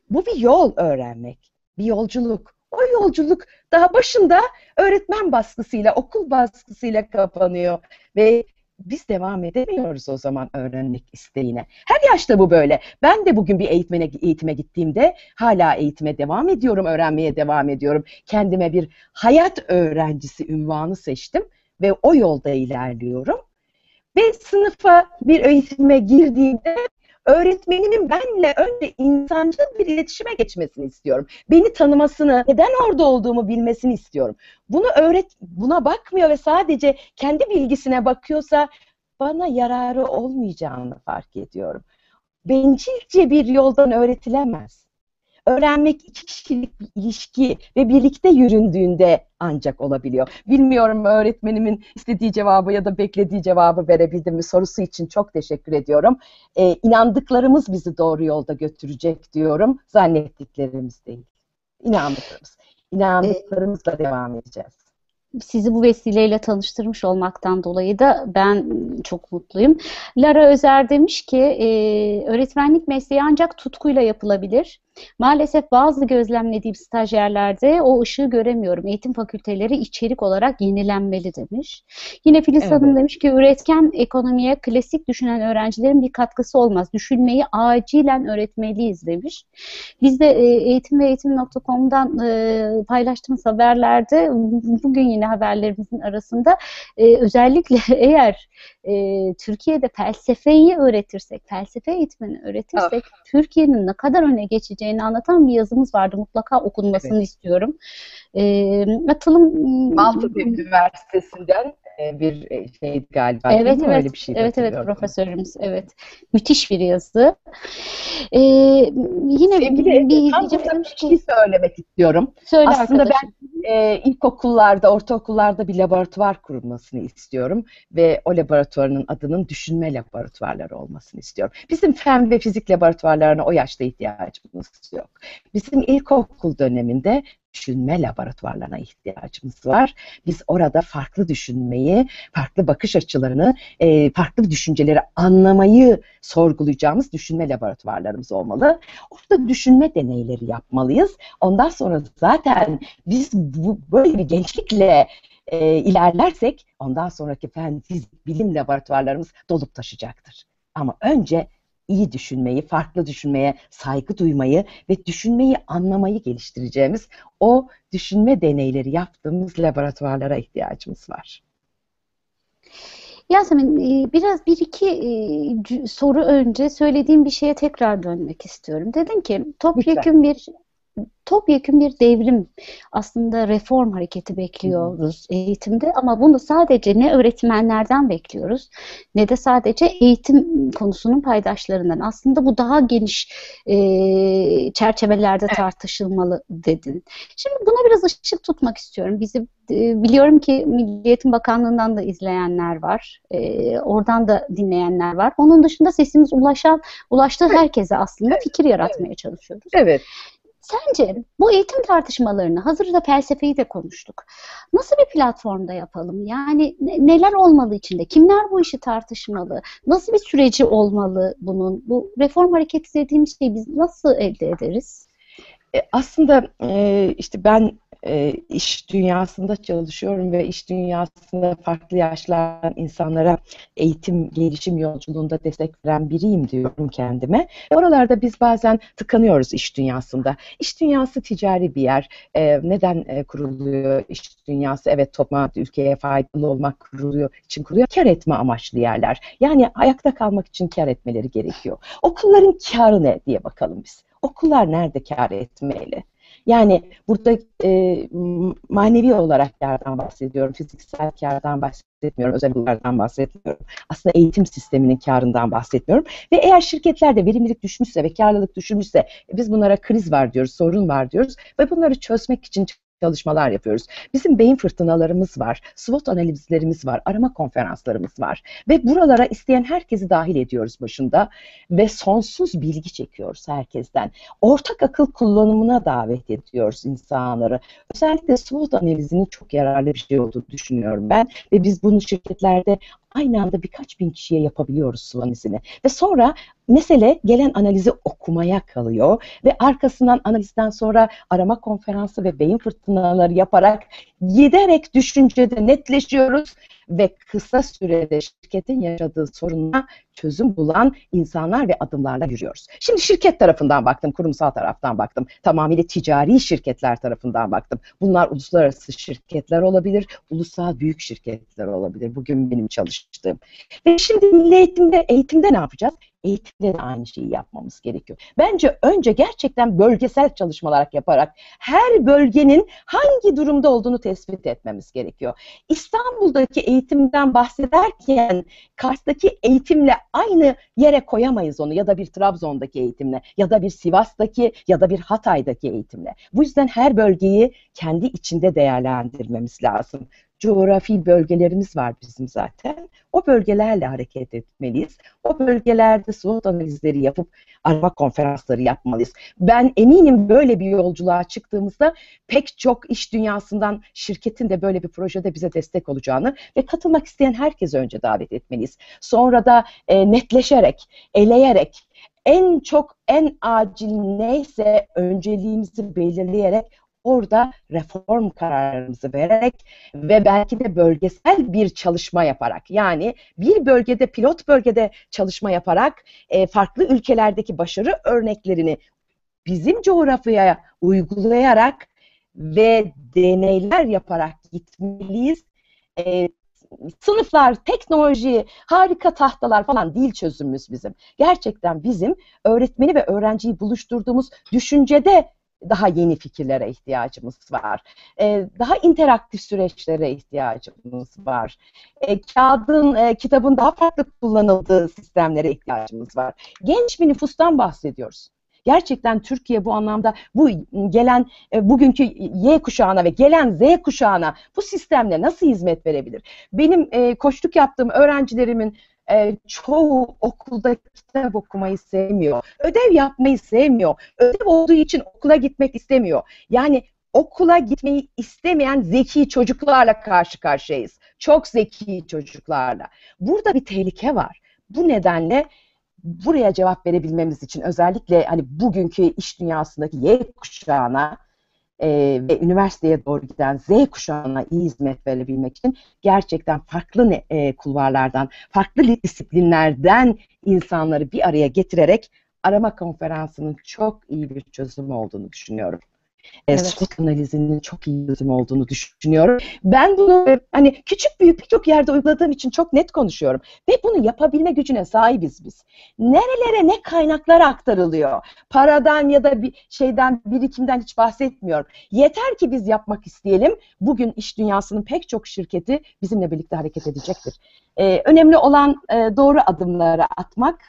Bu bir yol öğrenmek, bir yolculuk. O yolculuk daha başında öğretmen baskısıyla, okul baskısıyla kapanıyor ve biz devam edemiyoruz o zaman öğrenmek isteğine. Her yaşta bu böyle. Ben de bugün bir eğitmene, eğitime gittiğimde hala eğitime devam ediyorum, öğrenmeye devam ediyorum. Kendime bir hayat öğrencisi ünvanı seçtim ve o yolda ilerliyorum. Ve sınıfa bir eğitime girdiğimde öğretmenimin benle önce insancıl bir iletişime geçmesini istiyorum. Beni tanımasını, neden orada olduğumu bilmesini istiyorum. Bunu öğret, buna bakmıyor ve sadece kendi bilgisine bakıyorsa bana yararı olmayacağını fark ediyorum. Bencilce bir yoldan öğretilemez. Öğrenmek iki kişilik bir ilişki ve birlikte yüründüğünde ancak olabiliyor. Bilmiyorum öğretmenimin istediği cevabı ya da beklediği cevabı verebildim mi sorusu için çok teşekkür ediyorum. Ee, inandıklarımız bizi doğru yolda götürecek diyorum. Zannettiklerimiz değil. İnandıklarımız. İnandıklarımızla devam edeceğiz. sizi bu vesileyle tanıştırmış olmaktan dolayı da ben çok mutluyum. Lara Özer demiş ki e, öğretmenlik mesleği ancak tutkuyla yapılabilir. Maalesef bazı gözlemlediğim stajyerlerde o ışığı göremiyorum. Eğitim fakülteleri içerik olarak yenilenmeli demiş. Yine Filiz Evet. Hanım demiş ki üretken ekonomiye klasik düşünen öğrencilerin bir katkısı olmaz. Düşünmeyi acilen öğretmeliyiz demiş. Biz de eğitim ve eğitim.com'dan e, paylaştığımız haberlerde bugün yine haberlerimizin arasında e, özellikle eğer e, Türkiye'de felsefeyi öğretirsek, felsefe eğitimini öğretirsek Türkiye'nin ne kadar öne geçeceğini anlatan bir yazımız vardı. Mutlaka okunmasını istiyorum. E, atılım Maltepe Üniversitesi'nden bir e, şey galiba. Evet evet Öyle bir şey evet evet profesörümüz evet müthiş bir yazı. Ee, yine Sevgili bir tam bir şey söylemek istiyorum. söyle Aslında arkadaşım. e, ilkokullarda, ortaokullarda bir laboratuvar kurulmasını istiyorum ve o laboratuvarın adının düşünme laboratuvarları olmasını istiyorum. Bizim fen ve fizik laboratuvarlarına o yaşta ihtiyacımız yok. Bizim ilkokul döneminde düşünme laboratuvarlarına ihtiyacımız var. Biz orada farklı düşünmeyi, farklı bakış açılarını, e, farklı düşünceleri anlamayı sorgulayacağımız düşünme laboratuvarlarımız olmalı. Orada düşünme deneyleri yapmalıyız. Ondan sonra zaten biz bu, böyle bir gençlikle e, ilerlersek ondan sonraki fen, fizik, bilim laboratuvarlarımız dolup taşacaktır. Ama önce iyi düşünmeyi, farklı düşünmeye saygı duymayı ve düşünmeyi anlamayı geliştireceğimiz o düşünme deneyleri yaptığımız laboratuvarlara ihtiyacımız var. Yasemin e, biraz bir iki e, soru önce söylediğim bir şeye tekrar dönmek istiyorum. Dedin ki topyekün bir topyekün bir devrim aslında reform hareketi bekliyoruz eğitimde ama bunu sadece ne öğretmenlerden bekliyoruz ne de sadece eğitim konusunun paydaşlarından. Aslında bu daha geniş e, çerçevelerde tartışılmalı dedin. Şimdi buna biraz ışık tutmak istiyorum. Bizi e, biliyorum ki Milli Eğitim Bakanlığı'ndan da izleyenler var. E, oradan da dinleyenler var. Onun dışında sesimiz ulaşan, ulaştığı herkese aslında fikir yaratmaya çalışıyoruz. Evet. Sence bu eğitim tartışmalarını, hazırda felsefeyi de konuştuk. Nasıl bir platformda yapalım? Yani ne- neler olmalı içinde? Kimler bu işi tartışmalı? Nasıl bir süreci olmalı bunun? Bu reform hareketi dediğimiz şeyi biz nasıl elde ederiz? E, aslında e, işte ben e, iş dünyasında çalışıyorum ve iş dünyasında farklı yaşlardan insanlara eğitim, gelişim yolculuğunda destek veren biriyim diyorum kendime. E, oralarda biz bazen tıkanıyoruz iş dünyasında. İş dünyası ticari bir yer. E, neden e, kuruluyor iş dünyası? Evet topluma, ülkeye faydalı olmak kuruluyor için kuruluyor. Kar etme amaçlı yerler. Yani ayakta kalmak için kar etmeleri gerekiyor. Okulların karı ne diye bakalım biz. Okullar nerede kar etmeli? Yani burada e, manevi olarak kardan bahsediyorum, fiziksel kardan bahsetmiyorum, özel okullardan bahsetmiyorum. Aslında eğitim sisteminin karından bahsetmiyorum. Ve eğer şirketlerde verimlilik düşmüşse ve karlılık düşmüşse e, biz bunlara kriz var diyoruz, sorun var diyoruz ve bunları çözmek için çalışmalar yapıyoruz. Bizim beyin fırtınalarımız var, SWOT analizlerimiz var, arama konferanslarımız var ve buralara isteyen herkesi dahil ediyoruz başında ve sonsuz bilgi çekiyoruz herkesten. Ortak akıl kullanımına davet ediyoruz insanları. Özellikle SWOT analizinin çok yararlı bir şey olduğunu düşünüyorum ben ve biz bunu şirketlerde aynı anda birkaç bin kişiye yapabiliyoruz SWOT analizini. Ve sonra mesele gelen analizi okumaya kalıyor ve arkasından analizden sonra arama konferansı ve beyin fırtınaları yaparak giderek düşüncede netleşiyoruz ve kısa sürede şirketin yaşadığı sorununa çözüm bulan insanlar ve adımlarla yürüyoruz. Şimdi şirket tarafından baktım, kurumsal taraftan baktım. Tamamıyla ticari şirketler tarafından baktım. Bunlar uluslararası şirketler olabilir, ulusal büyük şirketler olabilir. Bugün benim çalıştığım. Ve şimdi milli eğitimde, eğitimde ne yapacağız? Eğitimde de aynı şeyi yapmamız gerekiyor. Bence önce gerçekten bölgesel çalışmalar yaparak her bölgenin hangi durumda olduğunu tespit etmemiz gerekiyor. İstanbul'daki eğitimden bahsederken Kars'taki eğitimle aynı yere koyamayız onu ya da bir Trabzon'daki eğitimle ya da bir Sivas'taki ya da bir Hatay'daki eğitimle. Bu yüzden her bölgeyi kendi içinde değerlendirmemiz lazım. Coğrafi bölgelerimiz var bizim zaten. O bölgelerle hareket etmeliyiz. O bölgelerde SWOT analizleri yapıp arama konferansları yapmalıyız. Ben eminim böyle bir yolculuğa çıktığımızda pek çok iş dünyasından şirketin de böyle bir projede bize destek olacağını ve katılmak isteyen herkese önce davet etmeliyiz. Sonra da e, netleşerek, eleyerek, en çok en acil neyse önceliğimizi belirleyerek orada reform kararlarımızı vererek ve belki de bölgesel bir çalışma yaparak yani bir bölgede pilot bölgede çalışma yaparak e, farklı ülkelerdeki başarı örneklerini bizim coğrafyaya uygulayarak ve deneyler yaparak gitmeliyiz. E, sınıflar, teknoloji, harika tahtalar falan değil çözümümüz bizim. Gerçekten bizim öğretmeni ve öğrenciyi buluşturduğumuz düşüncede daha yeni fikirlere ihtiyacımız var. Ee, daha interaktif süreçlere ihtiyacımız var. Ee, kağıdın, e, kitabın daha farklı kullanıldığı sistemlere ihtiyacımız var. Genç bir nüfustan bahsediyoruz. Gerçekten Türkiye bu anlamda bu gelen e, bugünkü Y kuşağına ve gelen Z kuşağına bu sistemle nasıl hizmet verebilir? Benim e, koçluk yaptığım öğrencilerimin e, çoğu okulda kitap okumayı sevmiyor. Ödev yapmayı sevmiyor. Ödev olduğu için okula gitmek istemiyor. Yani okula gitmeyi istemeyen zeki çocuklarla karşı karşıyayız. Çok zeki çocuklarla. Burada bir tehlike var. Bu nedenle buraya cevap verebilmemiz için özellikle hani bugünkü iş dünyasındaki Y kuşağına e, ve üniversiteye doğru giden Z kuşağına iyi hizmet verebilmek için gerçekten farklı e, kulvarlardan, farklı disiplinlerden insanları bir araya getirerek arama konferansının çok iyi bir çözüm olduğunu düşünüyorum. E, evet. SWOT analizinin çok iyi çözüm olduğunu düşünüyorum. Ben bunu e, hani küçük büyük birçok yerde uyguladığım için çok net konuşuyorum. Ve bunu yapabilme gücüne sahibiz biz. Nerelere ne kaynaklar aktarılıyor? Paradan ya da bir şeyden, birikimden hiç bahsetmiyorum. Yeter ki biz yapmak isteyelim. Bugün iş dünyasının pek çok şirketi bizimle birlikte hareket edecektir. Ee, önemli olan e, doğru adımları atmak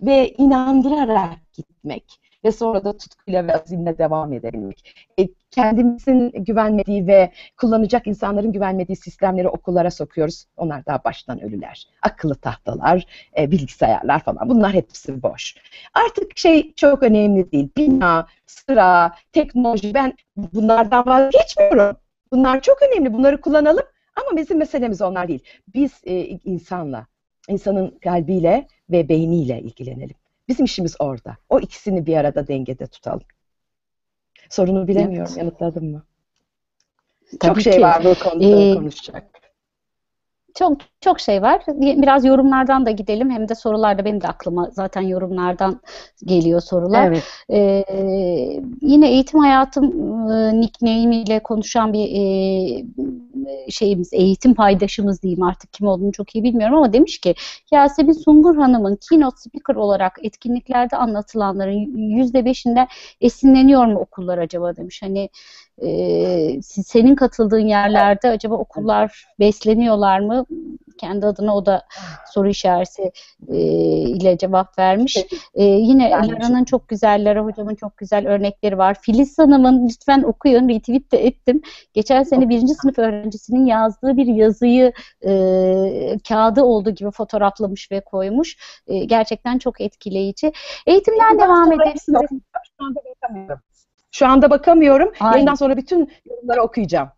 ve inandırarak gitmek ve sonra da tutkuyla ve azimle devam edebilmek. E, kendimizin güvenmediği ve kullanacak insanların güvenmediği sistemleri okullara sokuyoruz. Onlar daha baştan ölüler. Akıllı tahtalar, e, bilgisayarlar falan bunlar hepsi boş. Artık şey çok önemli değil. Bina, sıra, teknoloji ben bunlardan vazgeçmiyorum. Bunlar çok önemli. Bunları kullanalım ama bizim meselemiz onlar değil. Biz e, insanla, insanın kalbiyle ve beyniyle ilgilenelim. Bizim işimiz orada. O ikisini bir arada dengede tutalım. Sorunu bilemiyorum. Evet. Yanıtladım mı? Tabii Çok şey ki. var bu konuda ee, konuşacak. Çok çok şey var. Biraz yorumlardan da gidelim. Hem de sorularda benim de aklıma zaten yorumlardan geliyor sorular. Evet. Ee, yine eğitim hayatım e, nickname ile konuşan bir e, şeyimiz, eğitim paydaşımız diyeyim artık kim olduğunu çok iyi bilmiyorum ama demiş ki Yasemin Sungur Hanım'ın keynote speaker olarak etkinliklerde anlatılanların yüzde beşinden esinleniyor mu okullar acaba demiş. Hani e, senin katıldığın yerlerde acaba okullar besleniyorlar mı? Kendi adına o da soru işareti e, ile cevap vermiş. E, yine Lara'nın çok güzel, Lara hocamın çok güzel örnekleri var. Filiz Hanım'ın lütfen okuyun, retweet de ettim. Geçen sene birinci sınıf öğrencisinin yazdığı bir yazıyı e, kağıdı olduğu gibi fotoğraflamış ve koymuş. E, gerçekten çok etkileyici. Eğitimden devam edelim. Şu anda. Şu anda bakamıyorum. Aynen. Yayından sonra bütün yorumları okuyacağım.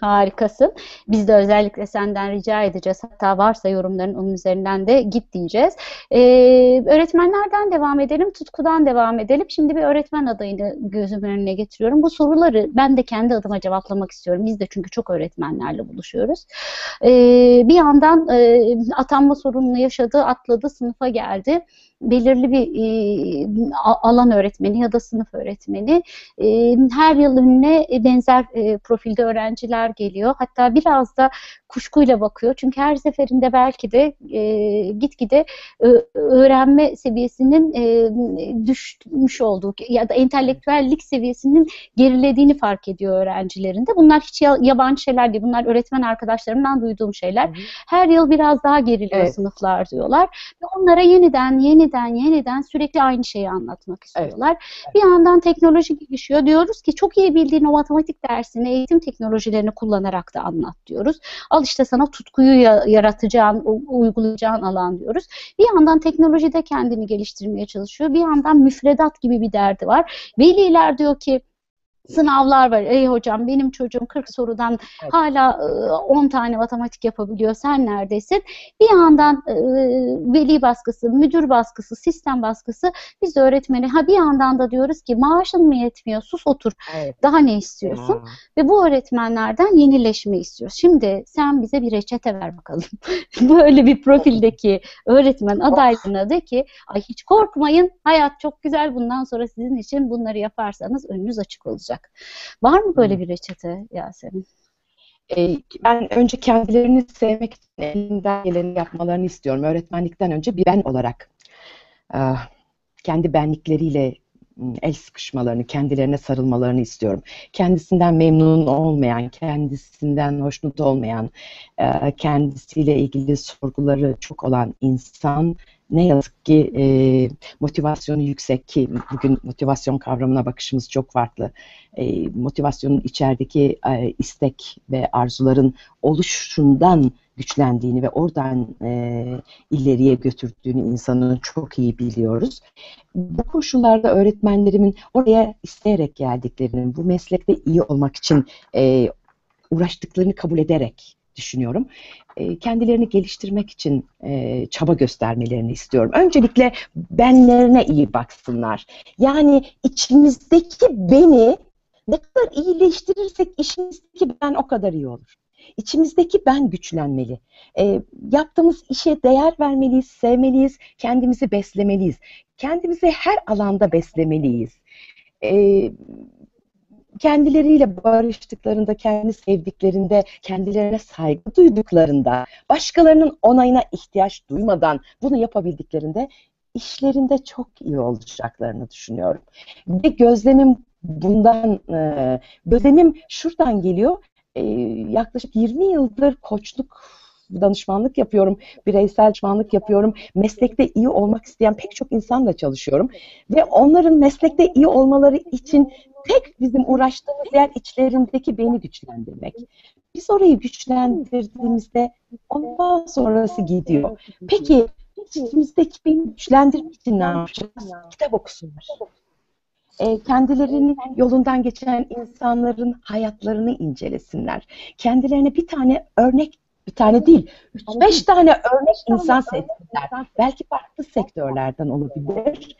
Harikasın. Biz de özellikle senden rica edeceğiz. Hatta varsa yorumların onun üzerinden de git diyeceğiz. Ee, öğretmenlerden devam edelim, tutkudan devam edelim. Şimdi bir öğretmen adayını gözümün önüne getiriyorum. Bu soruları ben de kendi adıma cevaplamak istiyorum. Biz de çünkü çok öğretmenlerle buluşuyoruz. Ee, bir yandan e, atanma sorununu yaşadı, atladı, sınıfa geldi belirli bir e, alan öğretmeni ya da sınıf öğretmeni e, her yıl önüne benzer e, profilde öğrenciler geliyor. Hatta biraz da kuşkuyla bakıyor. Çünkü her seferinde belki de e, gitgide e, öğrenme seviyesinin e, düşmüş olduğu ya da entelektüellik seviyesinin gerilediğini fark ediyor öğrencilerinde. Bunlar hiç yabancı şeyler değil. Bunlar öğretmen arkadaşlarımdan duyduğum şeyler. Her yıl biraz daha geriliyor evet. sınıflar diyorlar. Ve onlara yeniden yeniden yeniden sürekli aynı şeyi anlatmak istiyorlar. Evet. Bir yandan teknoloji gelişiyor. Diyoruz ki çok iyi bildiğin o matematik dersini eğitim teknolojilerini kullanarak da anlat diyoruz al işte sana tutkuyu yaratacağın, uygulayacağın alan diyoruz. Bir yandan teknolojide kendini geliştirmeye çalışıyor. Bir yandan müfredat gibi bir derdi var. Veliler diyor ki sınavlar var. Ey hocam benim çocuğum 40 sorudan Evet. hala e, 10 tane matematik yapabiliyor. Sen neredesin? Bir yandan veli baskısı, müdür baskısı, sistem baskısı biz öğretmeni ha bir yandan da diyoruz ki maaşın mı yetmiyor? Sus otur. Evet. Daha ne istiyorsun? Ya. Ve bu öğretmenlerden yenileşme istiyoruz. Şimdi sen bize bir reçete ver bakalım. Böyle bir profildeki öğretmen adaylarına de ki ay hiç korkmayın hayat çok güzel bundan sonra sizin için bunları yaparsanız önünüz açık olacak. Var mı böyle bir reçete Yasemin? E, ben önce kendilerini sevmek için elinden geleni yapmalarını istiyorum. Öğretmenlikten önce bir ben olarak e, kendi benlikleriyle m, el sıkışmalarını, kendilerine sarılmalarını istiyorum. Kendisinden memnun olmayan, kendisinden hoşnut olmayan, e, kendisiyle ilgili sorguları çok olan insan ne yazık ki e, motivasyonu yüksek ki bugün motivasyon kavramına bakışımız çok farklı. E, motivasyonun içerideki e, istek ve arzuların oluşundan güçlendiğini ve oradan e, ileriye götürdüğünü insanın çok iyi biliyoruz. Bu koşullarda öğretmenlerimin oraya isteyerek geldiklerini, bu meslekte iyi olmak için e, uğraştıklarını kabul ederek düşünüyorum. E, kendilerini geliştirmek için e, çaba göstermelerini istiyorum. Öncelikle benlerine iyi baksınlar. Yani içimizdeki beni ne kadar iyileştirirsek işimizdeki ben o kadar iyi olur. İçimizdeki ben güçlenmeli. E, yaptığımız işe değer vermeliyiz, sevmeliyiz, kendimizi beslemeliyiz. Kendimizi her alanda beslemeliyiz. E, kendileriyle barıştıklarında, kendi sevdiklerinde, kendilerine saygı duyduklarında, başkalarının onayına ihtiyaç duymadan bunu yapabildiklerinde işlerinde çok iyi olacaklarını düşünüyorum. Ve gözlemim bundan, e, gözlemim şuradan geliyor. E, yaklaşık 20 yıldır koçluk danışmanlık yapıyorum, bireysel danışmanlık yapıyorum. Meslekte iyi olmak isteyen pek çok insanla çalışıyorum. Ve onların meslekte iyi olmaları için tek bizim uğraştığımız yer içlerindeki beni güçlendirmek. Biz orayı güçlendirdiğimizde ondan sonrası gidiyor. Peki içimizdeki beni güçlendirmek için ne yapacağız? Kitap okusunlar. E, kendilerinin yolundan geçen insanların hayatlarını incelesinler. Kendilerine bir tane örnek, bir tane değil, 3-5 tane örnek insan seçsinler. Belki farklı sektörlerden olabilir.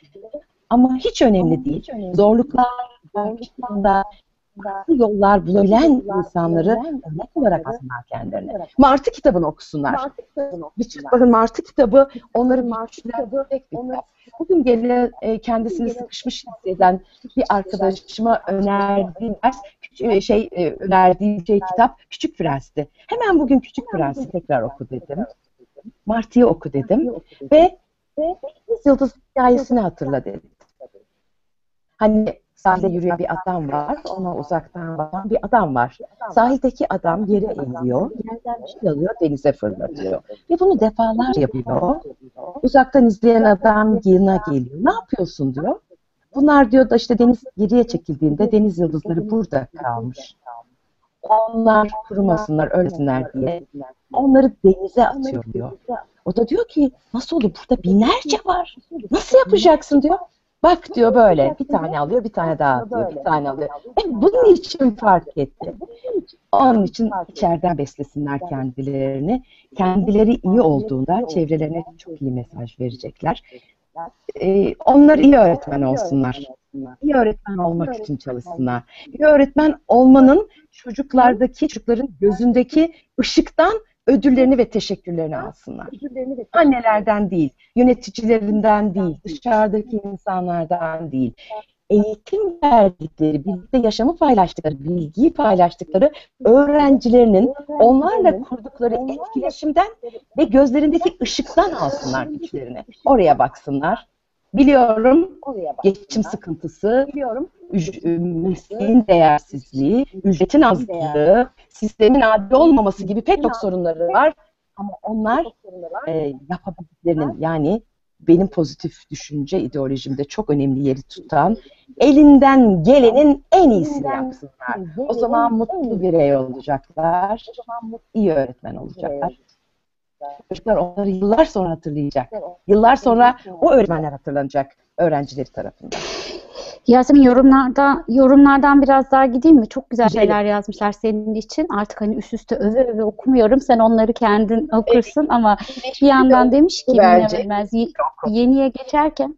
Ama hiç önemli değil. Zorluklar farklı yollar bulabilen insanları örnek olarak alsınlar kendilerine. Martı kitabını okusunlar. Bütün bakın Martı kitabı onları güçlendirecek bir kitap. Bugün gene e, kendisini sıkışmış hisseden bir arkadaşıma önerdiğim ders, küçük- şey e, önerdiğim şey kitap Küçük Prens'ti. Hemen bugün Küçük Prens'i tekrar oku dedim. Martı'yı oku dedim ve Yıldız hikayesini hatırla dedim. Hani sahilde yürüyen bir adam var, ona uzaktan bakan bir adam var. Sahildeki adam yere iniyor, yerden bir şey alıyor, denize fırlatıyor. Ve bunu defalarca yapıyor. Uzaktan izleyen adam yanına geliyor. Ne yapıyorsun diyor. Bunlar diyor da işte deniz geriye çekildiğinde deniz yıldızları burada kalmış. Onlar kurumasınlar, ölsünler diye. Onları denize atıyorum diyor. O da diyor ki nasıl olur burada binlerce var. Nasıl yapacaksın diyor. Bak diyor böyle bir tane alıyor bir tane daha atıyor bir tane alıyor. E, bunun için fark etti. Onun için içeriden beslesinler kendilerini. Kendileri iyi olduğunda çevrelerine çok iyi mesaj verecekler. Ee, onlar iyi öğretmen olsunlar. İyi öğretmen olmak için çalışsınlar. İyi öğretmen olmanın çocuklardaki, çocukların gözündeki ışıktan ödüllerini ve teşekkürlerini alsınlar. Annelerden değil, yöneticilerinden değil, dışarıdaki insanlardan değil. Eğitim verdikleri, birlikte yaşamı paylaştıkları, bilgiyi paylaştıkları öğrencilerinin onlarla kurdukları etkileşimden ve gözlerindeki ışıktan alsınlar güçlerini. Oraya baksınlar. Biliyorum geçim sıkıntısı, üc- mesleğin değersizliği, ücretin azlığı, sistemin adil olmaması gibi pek çok sorunları var. Ama onlar e, yapabildiklerinin yani benim pozitif düşünce ideolojimde çok önemli yeri tutan elinden gelenin en iyisini yapsınlar. O zaman mutlu birey olacaklar, iyi öğretmen olacaklar. Çocuklar onları yıllar sonra hatırlayacak. Yıllar sonra o öğretmenler hatırlanacak öğrencileri tarafından. Yasemin yorumlarda yorumlardan biraz daha gideyim mi? Çok güzel şeyler yazmışlar senin için. Artık hani üst üste öve öve okumuyorum. Sen onları kendin okursun ama bir yandan demiş ki Bence. bilemez yeniye geçerken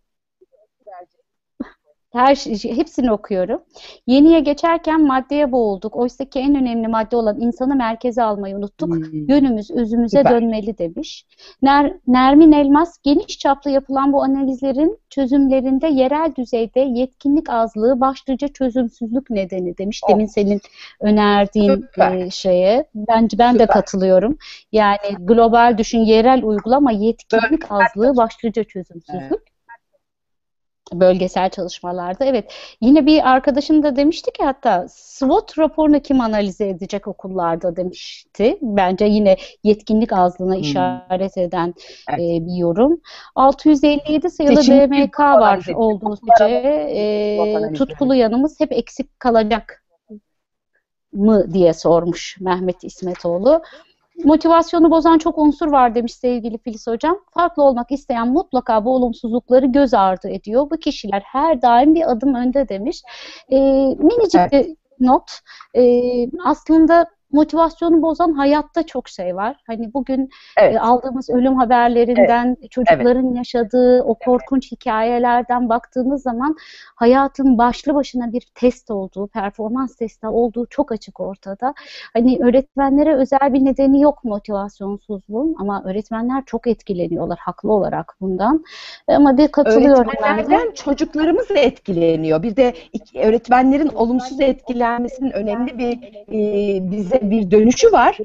her şey, hepsini okuyorum. Yeniye geçerken maddeye boğulduk. Oysa ki en önemli madde olan insanı merkeze almayı unuttuk. Hmm. Yönümüz özümüze Süper. dönmeli demiş. Ner, Nermin Elmas geniş çaplı yapılan bu analizlerin çözümlerinde yerel düzeyde yetkinlik azlığı başlıca çözümsüzlük nedeni demiş. Oh. Demin senin önerdiğin Süper. e, şeye. Bence ben de Süper. katılıyorum. Yani global düşün, yerel uygulama, yetkinlik azlığı başlıca çözümsüzlük. Bölgesel çalışmalarda. Evet. Yine bir arkadaşım da demişti ki hatta SWOT raporunu kim analize edecek okullarda demişti. Bence yine yetkinlik azlığına Hmm. işaret eden Evet. e, bir yorum. 657 sayılı Seçim BMK analiz var olduğu sürece e, tutkulu yanımız hep eksik kalacak mı diye sormuş Mehmet İsmetoğlu. Motivasyonu bozan çok unsur var demiş sevgili Filiz Hocam. Farklı olmak isteyen mutlaka bu olumsuzlukları göz ardı ediyor. Bu kişiler her daim bir adım önde demiş. Ee, minicik bir not. Ee, aslında motivasyonu bozan hayatta çok şey var. Hani bugün Evet. e, aldığımız ölüm haberlerinden, çocukların yaşadığı o korkunç hikayelerden baktığımız zaman hayatın başlı başına bir test olduğu, performans testi olduğu çok açık ortada. Hani öğretmenlere özel bir nedeni yok motivasyonsuzluğun ama öğretmenler çok etkileniyorlar haklı olarak bundan. Ama bir katılıyorum ben. Öğretmenlerden çocuklarımız da etkileniyor. Bir de öğretmenlerin olumsuz etkilenmesinin önemli bir e, bize bir dönüşü var.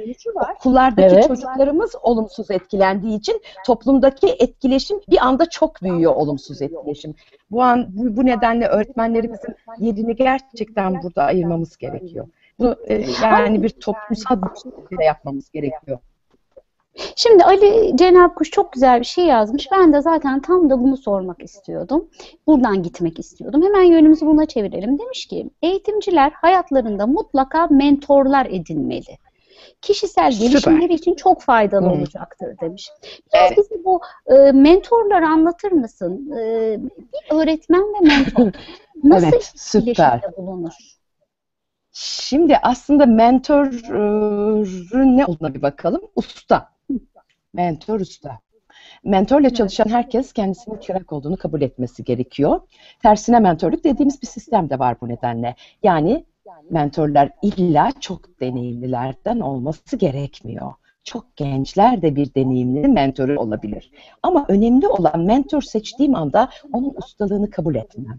Okullardaki Evet. çocuklarımız olumsuz etkilendiği için toplumdaki etkileşim bir anda çok büyüyor olumsuz etkileşim. Bu an bu, bu nedenle öğretmenlerimizin yerini gerçekten burada ayırmamız gerekiyor. Bu e, yani bir toplumsal bir şekilde yapmamız gerekiyor. Şimdi Ali Cenab Kuş çok güzel bir şey yazmış. Ben de zaten tam da bunu sormak istiyordum. Buradan gitmek istiyordum. Hemen yönümüzü buna çevirelim. Demiş ki eğitimciler hayatlarında mutlaka mentorlar edinmeli. Kişisel Süper. gelişimleri için çok faydalı Hı. olacaktır demiş. Biraz Evet. bize bu e, mentorları anlatır mısın? E, bir öğretmen ve mentor nasıl Evet, iletişimde bulunur? Şimdi aslında mentorun ne olduğuna bir bakalım. Usta. Mentor usta. Mentorla çalışan herkes kendisinin çırak olduğunu kabul etmesi gerekiyor. Tersine mentorluk dediğimiz bir sistem de var bu nedenle. Yani mentorlar illa çok deneyimlilerden olması gerekmiyor. Çok gençler de bir deneyimli mentoru olabilir. Ama önemli olan mentor seçtiğim anda onun ustalığını kabul etmem.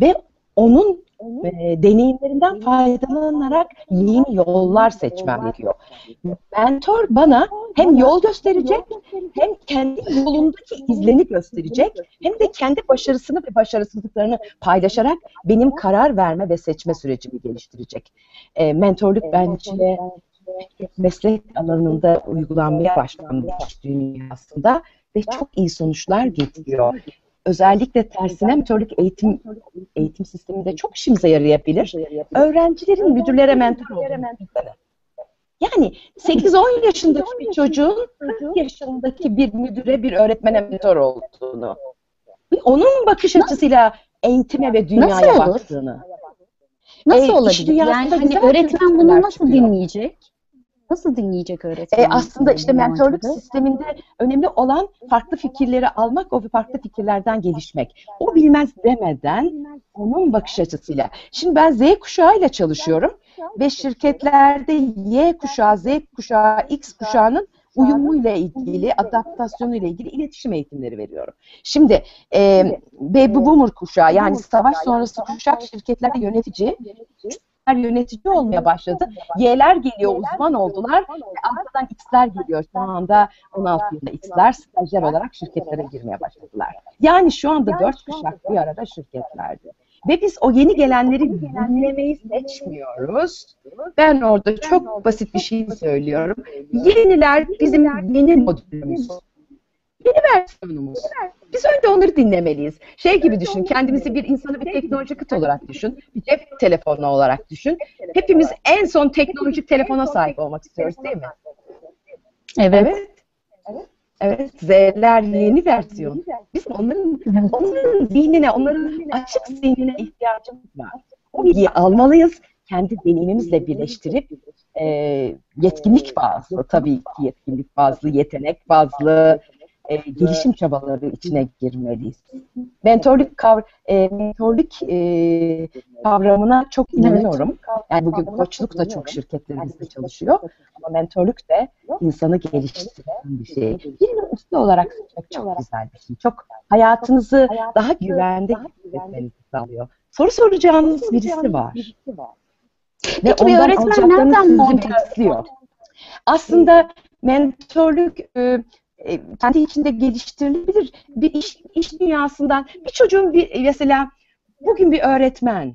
Ve onun e, deneyimlerinden faydalanarak yeni yollar seçmem gerekiyor. Mentor bana hem yol gösterecek, hem kendi yolundaki izleni gösterecek, hem de kendi başarısını ve başarısızlıklarını paylaşarak benim karar verme ve seçme sürecimi geliştirecek. E, mentorluk bence meslek alanında uygulanmaya başlanmış dünyasında ve çok iyi sonuçlar getiriyor. Özellikle tersine mentorluk eğitim eğitim sisteminde çok işimize yarayabilir. Öğrencilerin müdürlere mentor düşünsene. Yani 8-10 yaşındaki bir çocuğun 40 yaşındaki bir müdüre, bir öğretmene mentor olduğunu. Onun bakış açısıyla eğitime ve dünyaya Nasıl baktığını. Nasıl E, olabilir? Yani hani öğretmen bunu nasıl dinleyecek? Nasıl dinleyecek öğretmen? E, aslında işte mentorluk mantığı? sisteminde önemli olan farklı fikirleri almak, o farklı fikirlerden gelişmek. O bilmez demeden onun bakış açısıyla. Şimdi ben Z kuşağıyla çalışıyorum ve şirketlerde Y kuşağı, Z kuşağı, X kuşağının uyumuyla ilgili, adaptasyonuyla ilgili iletişim eğitimleri veriyorum. Şimdi e, Baby Boomer kuşağı yani savaş sonrası kuşak şirketlerde yönetici, yönetici olmaya başladı. Y'ler geliyor, uzman oldular. Arkadan X'ler geliyor. Şu anda 16 yılında X'ler stajyer olarak şirketlere girmeye başladılar. Yani şu anda dört kuşak bir arada şirketlerde. Ve biz o yeni gelenleri dinlemeyi seçmiyoruz. Ben orada çok basit bir şey söylüyorum. Yeniler bizim yeni modülümüz. Yeni versiyonumuz. Biz önce onları dinlemeliyiz. Şey gibi düşün, kendimizi bir insanı bir teknolojik kıt olarak düşün. Bir cep telefonu olarak düşün. Hepimiz en son teknolojik telefona sahip olmak istiyoruz değil mi? Evet. Evet. Evet, Z'ler yeni versiyon. Biz onların onların zihnine, onların açık zihnine ihtiyacımız var. O bilgiyi almalıyız, kendi deneyimimizle birleştirip e, yetkinlik bazlı, tabii ki yetkinlik bazlı, yetenek bazlı e, gelişim çabaları içine girmeliyiz. Mentorluk kav e, mentorluk e, kavramına çok inanıyorum. Yani bugün koçluk da çok şirketlerimizde çalışıyor. Ama mentorluk da insanı geliştiren bir şey. Birinin usta olarak çok, çok güzel bir şey. Çok hayatınızı daha güvende hissetmenizi sağlıyor. Soru soracağınız birisi var. Ve Peki bir ondan öğretmen alacaklarınız nereden sizi besliyor. Aslında mentorluk e, e, kendi içinde geliştirilebilir. Bir iş, iş dünyasından bir çocuğun bir mesela bugün bir öğretmen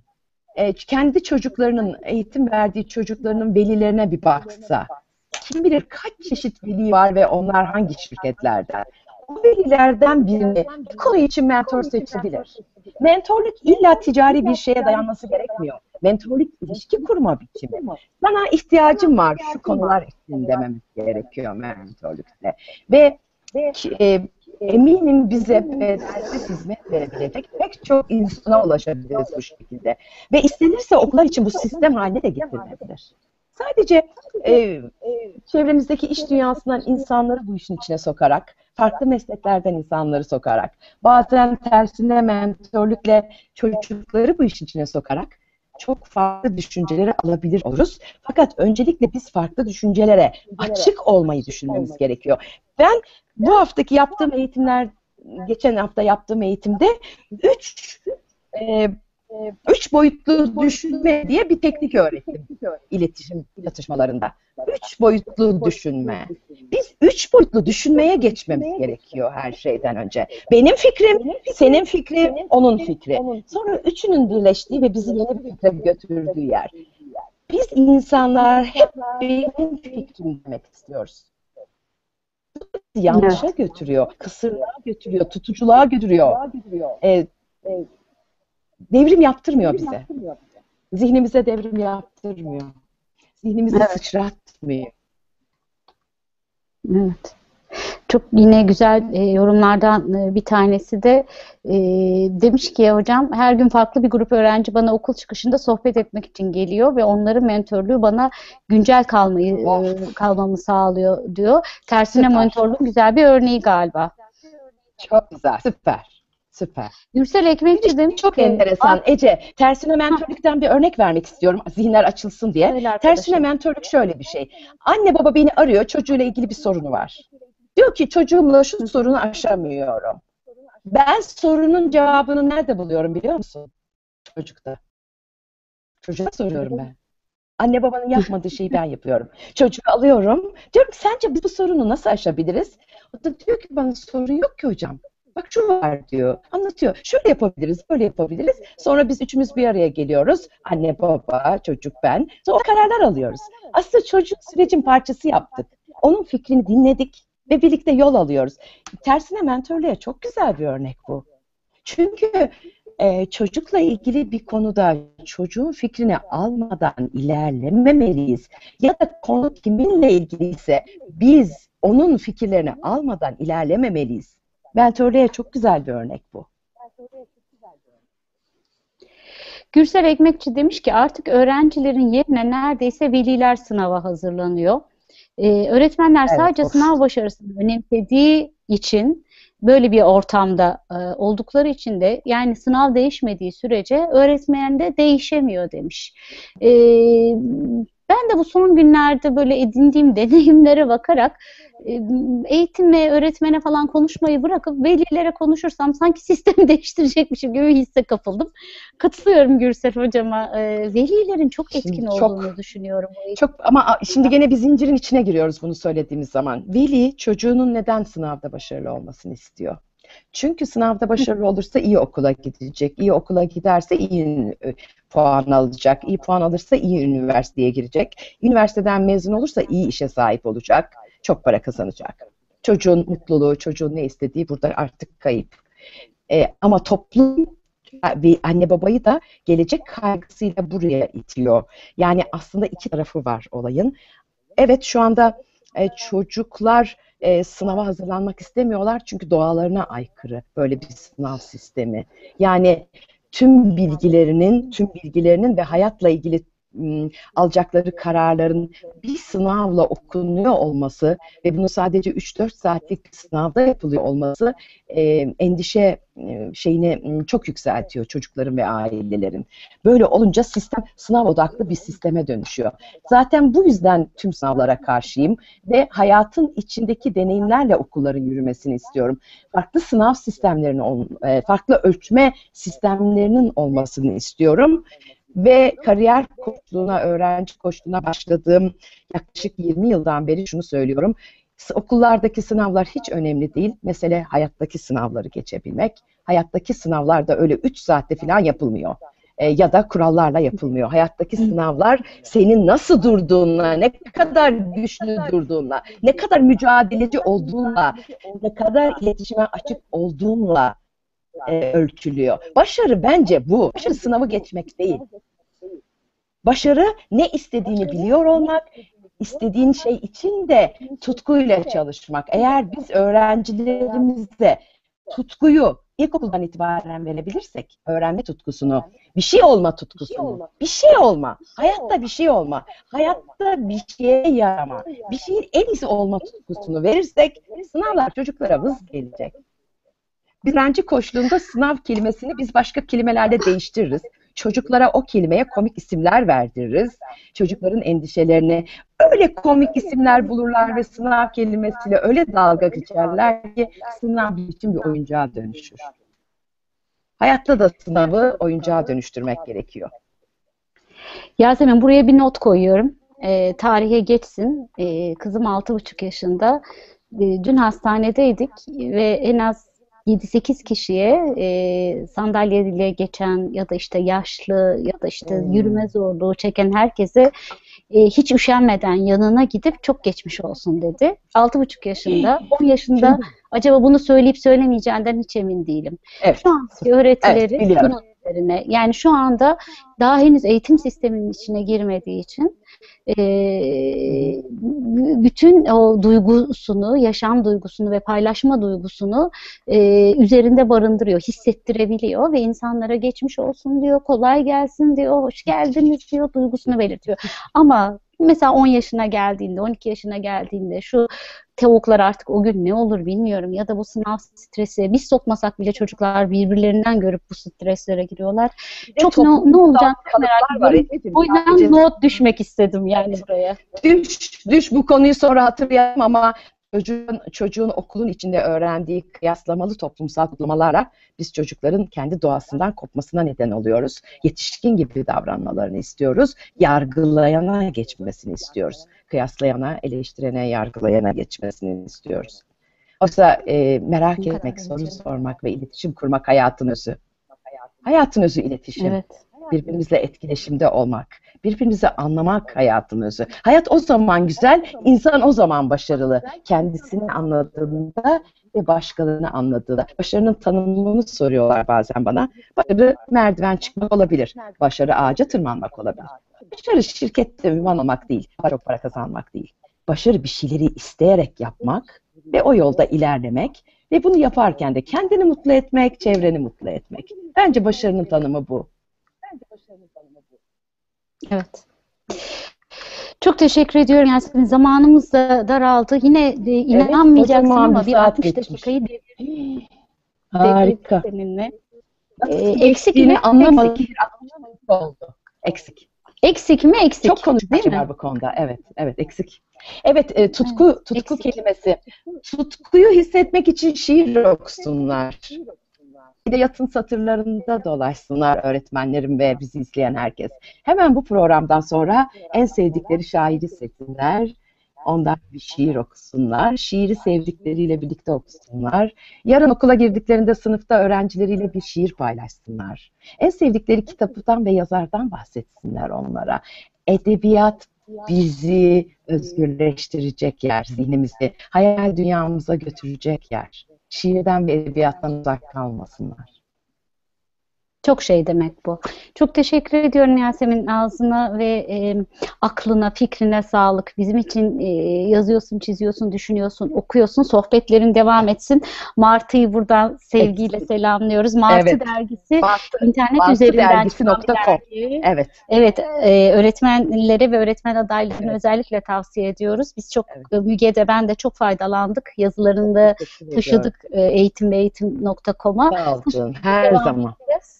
e, kendi çocuklarının eğitim verdiği çocuklarının velilerine bir baksa kim bilir kaç çeşit veli var ve onlar hangi şirketlerden. O velilerden birini bir konu için mentor seçebilir. Mentorluk illa ticari bir şeye dayanması gerekmiyor. Mentorluk ilişki kurma biçimi. Sana ihtiyacım var şu konular için dememiz gerekiyor mentorlukta. Ve e, eminim bize bedelsiz hizmet verebilecek pek çok insana ulaşabiliriz bu şekilde. Ve istenirse okullar için bu sistem haline de getirilebilir. Sadece e, çevremizdeki iş dünyasından insanları bu işin içine sokarak, farklı mesleklerden insanları sokarak, bazen tersine mentorlukla çocukları bu işin içine sokarak çok farklı düşünceleri alabilir oluruz. Fakat öncelikle biz farklı düşüncelere açık olmayı düşünmemiz gerekiyor. Ben bu haftaki yaptığım eğitimler, geçen hafta yaptığım eğitimde üç e, üç boyutlu düşünme diye bir teknik öğrettim iletişim yatışmalarında. Üç boyutlu düşünme. Biz üç boyutlu düşünmeye geçmemiz gerekiyor her şeyden önce. Benim fikrim, senin fikrin, onun fikri. Sonra üçünün birleştiği ve bizi yeni bir fikre götürdüğü yer. Biz insanlar hep benim fikrim demek istiyoruz. Yanlışa götürüyor, kısırlığa götürüyor, tutuculuğa götürüyor. Ee, devrim yaptırmıyor bize. Zihnimize devrim yaptırmıyor. Zihnimizi Evet. sıçratmıyor. Evet. Çok yine güzel e, yorumlardan e, bir tanesi de e, demiş ki hocam her gün farklı bir grup öğrenci bana okul çıkışında sohbet etmek için geliyor ve onların mentorluğu bana güncel kalmayı e, kalmamı sağlıyor diyor. Tersine Süper. mentorluğun güzel bir örneği galiba. Çok güzel, süper. Süper. Gürsel Ekmekçi demiş Çok ki enteresan. Ece, tersine mentörlükten bir örnek vermek istiyorum. Zihinler açılsın diye. Tersine mentörlük şöyle bir şey. Anne baba beni arıyor, çocuğuyla ilgili bir sorunu var. Diyor ki çocuğumla şu sorunu aşamıyorum. Ben sorunun cevabını nerede buluyorum biliyor musun? Çocukta. Çocuğa soruyorum ben. Anne babanın yapmadığı şeyi ben yapıyorum. Çocuğu alıyorum. Diyorum ki sence biz bu sorunu nasıl aşabiliriz? O da diyor ki bana sorun yok ki hocam. Bak şu var diyor. Anlatıyor. Şöyle yapabiliriz, böyle yapabiliriz. Sonra biz üçümüz bir araya geliyoruz. Anne, baba, çocuk, ben. Sonra kararlar alıyoruz. Aslında çocuk sürecin parçası yaptık. Onun fikrini dinledik ve birlikte yol alıyoruz. Tersine mentörlüğe çok güzel bir örnek bu. Çünkü e, çocukla ilgili bir konuda çocuğun fikrini almadan ilerlememeliyiz. Ya da konu kiminle ilgiliyse biz onun fikirlerini almadan ilerlememeliyiz. Mentörlüğe çok güzel bir örnek bu. Gürsel Ekmekçi demiş ki artık öğrencilerin yerine neredeyse veliler sınava hazırlanıyor. Ee, öğretmenler Evet, sadece of. sınav başarısını önemsediği için böyle bir ortamda e, oldukları için de yani sınav değişmediği sürece öğretmen de değişemiyor demiş. Ee, ben de bu son günlerde böyle edindiğim deneyimlere bakarak e, eğitime, öğretmene falan konuşmayı bırakıp velilere konuşursam sanki sistemi değiştirecekmişim gibi hisse kapıldım. Katılıyorum Gürsel hocama. E, velilerin çok etkin Şimdi çok- olduğunu düşünüyorum. Çok ama şimdi gene bir zincirin içine giriyoruz bunu söylediğimiz zaman. Veli çocuğunun neden sınavda başarılı olmasını istiyor? Çünkü sınavda başarılı olursa iyi okula gidecek. İyi okula giderse iyi e, puan alacak. İyi puan alırsa iyi üniversiteye girecek. Üniversiteden mezun olursa iyi işe sahip olacak. Çok para kazanacak. Çocuğun mutluluğu, çocuğun ne istediği burada artık kayıp. E, ama toplum ve anne babayı da gelecek kaygısıyla buraya itiyor. Yani aslında iki tarafı var olayın. Evet şu anda e, çocuklar e, sınava hazırlanmak istemiyorlar çünkü doğalarına aykırı böyle bir sınav sistemi. Yani tüm bilgilerinin, tüm bilgilerinin ve hayatla ilgili alacakları kararların bir sınavla okunuyor olması ve bunu sadece 3-4 saatlik sınavda yapılıyor olması endişe şeyini çok yükseltiyor çocukların ve ailelerin. Böyle olunca sistem sınav odaklı bir sisteme dönüşüyor. Zaten bu yüzden tüm sınavlara karşıyım ve hayatın içindeki deneyimlerle okulların yürümesini istiyorum. Farklı sınav sistemlerinin, farklı ölçme sistemlerinin olmasını istiyorum ve kariyer koçluğuna, öğrenci koçluğuna başladığım yaklaşık 20 yıldan beri şunu söylüyorum. Okullardaki sınavlar hiç önemli değil. Mesele hayattaki sınavları geçebilmek. Hayattaki sınavlar da öyle 3 saatte falan yapılmıyor. E, ya da kurallarla yapılmıyor. Hayattaki sınavlar senin nasıl durduğunla, ne kadar güçlü durduğunla, ne kadar mücadeleci olduğunla, ne kadar iletişime açık olduğunla e, ölçülüyor. Başarı bence bu. Başarı sınavı geçmek değil. Başarı ne istediğini biliyor olmak, istediğin şey için de tutkuyla çalışmak. Eğer biz öğrencilerimize tutkuyu ilkokuldan itibaren verebilirsek, öğrenme tutkusunu, bir şey olma tutkusunu, bir şey olma, hayatta bir şey olma, hayatta bir şeye yarama, bir şeyin en iyisi olma tutkusunu verirsek sınavlar çocuklara vız gelecek. Direnci koşluğunda sınav kelimesini biz başka kelimelerle değiştiririz. Çocuklara o kelimeye komik isimler verdiririz. Çocukların endişelerini öyle komik isimler bulurlar ve sınav kelimesiyle öyle dalga geçerler ki sınav için bir oyuncağa dönüşür. Hayatta da sınavı oyuncağa dönüştürmek gerekiyor. Yasemin buraya bir not koyuyorum. E, tarihe geçsin. E, kızım 6,5 yaşında. E, dün hastanedeydik ve en az 7-8 kişiye e, sandalyeyle geçen ya da işte yaşlı ya da işte hmm. yürüme zorluğu çeken herkese e, hiç üşenmeden yanına gidip çok geçmiş olsun dedi. 6,5 yaşında, 10 yaşında acaba bunu söyleyip söylemeyeceğinden hiç emin değilim. Evet. Şu anki öğretileri evet, bunun üzerine. Yani şu anda daha henüz eğitim sisteminin içine girmediği için e, bütün o duygusunu, yaşam duygusunu ve paylaşma duygusunu e, üzerinde barındırıyor, hissettirebiliyor ve insanlara geçmiş olsun diyor, kolay gelsin diyor, hoş geldiniz diyor, duygusunu belirtiyor. Ama mesela 10 yaşına geldiğinde, 12 yaşına geldiğinde şu tavuklar artık o gün ne olur bilmiyorum ya da bu sınav stresi biz sokmasak bile çocuklar birbirlerinden görüp bu streslere giriyorlar. Çok ne, ne olacak merak ediyorum. O yüzden not düşmek istedim yani buraya. Düş, düş bu konuyu sonra hatırlayalım ama çocuğun, çocuğun okulun içinde öğrendiği kıyaslamalı toplumsal kutlamalarla biz çocukların kendi doğasından kopmasına neden oluyoruz. Yetişkin gibi davranmalarını istiyoruz. Yargılayana geçmesini istiyoruz. Kıyaslayana, eleştirene, yargılayana geçmesini istiyoruz. Oysa e, merak etmek, soru sormak ve iletişim kurmak hayatın özü. Hayatın özü iletişim. Evet. Birbirimizle etkileşimde olmak birbirimizi anlamak hayatın özü. Hayat o zaman güzel, insan o zaman başarılı. Kendisini anladığında ve başkalarını anladığında. Başarının tanımını soruyorlar bazen bana. Başarı merdiven çıkmak olabilir. Başarı ağaca tırmanmak olabilir. Başarı şirkette ünvan olmak değil, çok para kazanmak değil. Başarı bir şeyleri isteyerek yapmak ve o yolda ilerlemek ve bunu yaparken de kendini mutlu etmek, çevreni mutlu etmek. Bence başarının tanımı bu. Evet. Çok teşekkür ediyorum Yasemin. Zamanımız da daraldı. Yine e, inanamayacaksın evet, ama bir 60 dakikayı devirdik. Harika. Seninle. Ee, eksik mi? Anlamadım. Eksik. oldu. Eksik. Eksik mi? Eksik. Çok konuşmacı var bu konuda. Evet, evet eksik. Evet, e, tutku, tutku eksik. kelimesi. Tutkuyu hissetmek için şiir okusunlar. Edebiyatın satırlarında dolaşsınlar öğretmenlerim ve bizi izleyen herkes. Hemen bu programdan sonra en sevdikleri şairi seçsinler. Ondan bir şiir okusunlar. Şiiri sevdikleriyle birlikte okusunlar. Yarın okula girdiklerinde sınıfta öğrencileriyle bir şiir paylaşsınlar. En sevdikleri kitaptan ve yazardan bahsetsinler onlara. Edebiyat bizi özgürleştirecek yer, zihnimizi, hayal dünyamıza götürecek yer şiirden ve edebiyattan uzak kalmasınlar. Çok şey demek bu. Çok teşekkür ediyorum Yasemin ağzına ve e, aklına, fikrine sağlık. Bizim için e, yazıyorsun, çiziyorsun, düşünüyorsun, okuyorsun. Sohbetlerin devam etsin. Martı'yı buradan sevgiyle selamlıyoruz. Martı Evet. dergisi Martı, internet Martı üzerinden dergisi çıkan dergi. evet. Evet, e, öğretmenlere ve öğretmen adaylarına Evet. özellikle tavsiye ediyoruz. Biz çok, Evet. e, Müge de ben de çok faydalandık. Yazılarında taşıdık e, eğitim ve eğitim.com'a. Sağ ol canım. Her zaman. edeceğiz.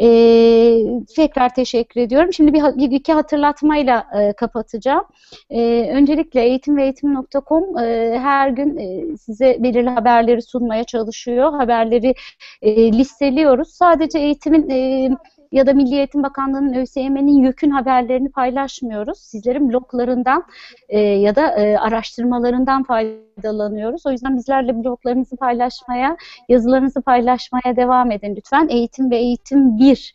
Ee, tekrar teşekkür ediyorum. Şimdi bir, bir iki hatırlatmayla e, kapatacağım. Ee, öncelikle eğitim ve eğitim.com e, her gün e, size belirli haberleri sunmaya çalışıyor. Haberleri e, listeliyoruz. Sadece eğitimin e, ya da Milli Eğitim Bakanlığı'nın ÖSYM'nin yükün haberlerini paylaşmıyoruz. Sizlerin bloglarından e, ya da e, araştırmalarından faydalanıyoruz. O yüzden bizlerle bloglarınızı paylaşmaya, yazılarınızı paylaşmaya devam edin lütfen. Eğitim ve eğitim 1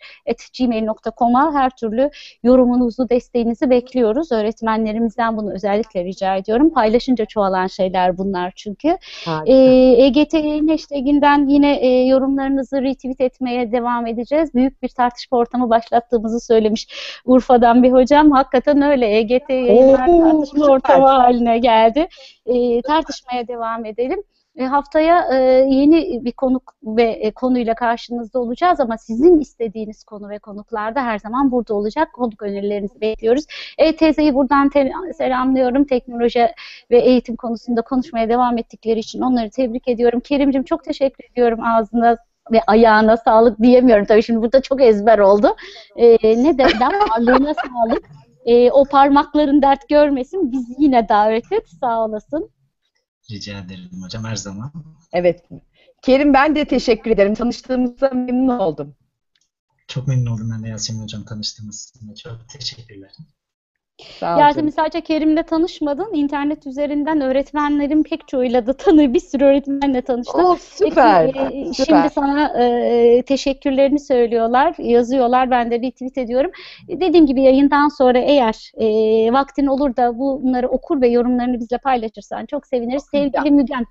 gmail.com'a her türlü yorumunuzu, desteğinizi bekliyoruz. Öğretmenlerimizden bunu özellikle rica ediyorum. Paylaşınca çoğalan şeyler bunlar çünkü. E, EGT yayın hashtaginden yine e, yorumlarınızı retweet etmeye devam edeceğiz. Büyük bir tartışma ortamı başlattığımızı söylemiş Urfa'dan bir hocam. Hakikaten öyle. EGT yayınlar Oo, tartışma süper. ortamı haline geldi. E, tartışmaya devam edelim. E, haftaya e, yeni bir konuk ve e, konuyla karşınızda olacağız ama sizin istediğiniz konu ve konuklarda her zaman burada olacak. Konuk önerilerinizi bekliyoruz. E, teyzeyi buradan te- selamlıyorum. Teknoloji ve eğitim konusunda konuşmaya devam ettikleri için onları tebrik ediyorum. Kerimcim çok teşekkür ediyorum ağzına ve ayağına sağlık diyemiyorum. Tabii şimdi burada çok ezber oldu. E, ne derden varlığına sağlık. E, o parmakların dert görmesin. Bizi yine davet et. Sağ olasın. Rica ederim hocam her zaman. Evet. Kerim ben de teşekkür ederim. Tanıştığımıza memnun oldum. Çok memnun oldum ben de Yasemin hocam tanıştığımız için. Çok teşekkürler. Sağ Yasemin canım. sadece Kerim'le tanışmadın. İnternet üzerinden öğretmenlerin pek çoğuyla da tanı, bir sürü öğretmenle tanıştın. Oh, süper. Peki, süper. Şimdi sana e, teşekkürlerini söylüyorlar, yazıyorlar. Ben de retweet ediyorum. E, Dediğim gibi yayından sonra eğer e, vaktin olur da bunları okur ve yorumlarını bizle paylaşırsan çok seviniriz. Sevgili Mügen,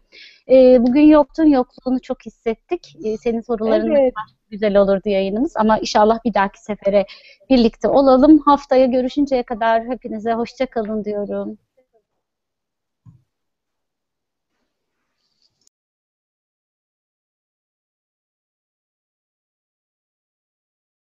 e, bugün yoktun, yokluğunu çok hissettik. E, senin sorularınla Evet. güzel olurdu yayınımız ama inşallah bir dahaki sefere birlikte olalım. Haftaya görüşünceye kadar hepinize hoşça kalın diyorum.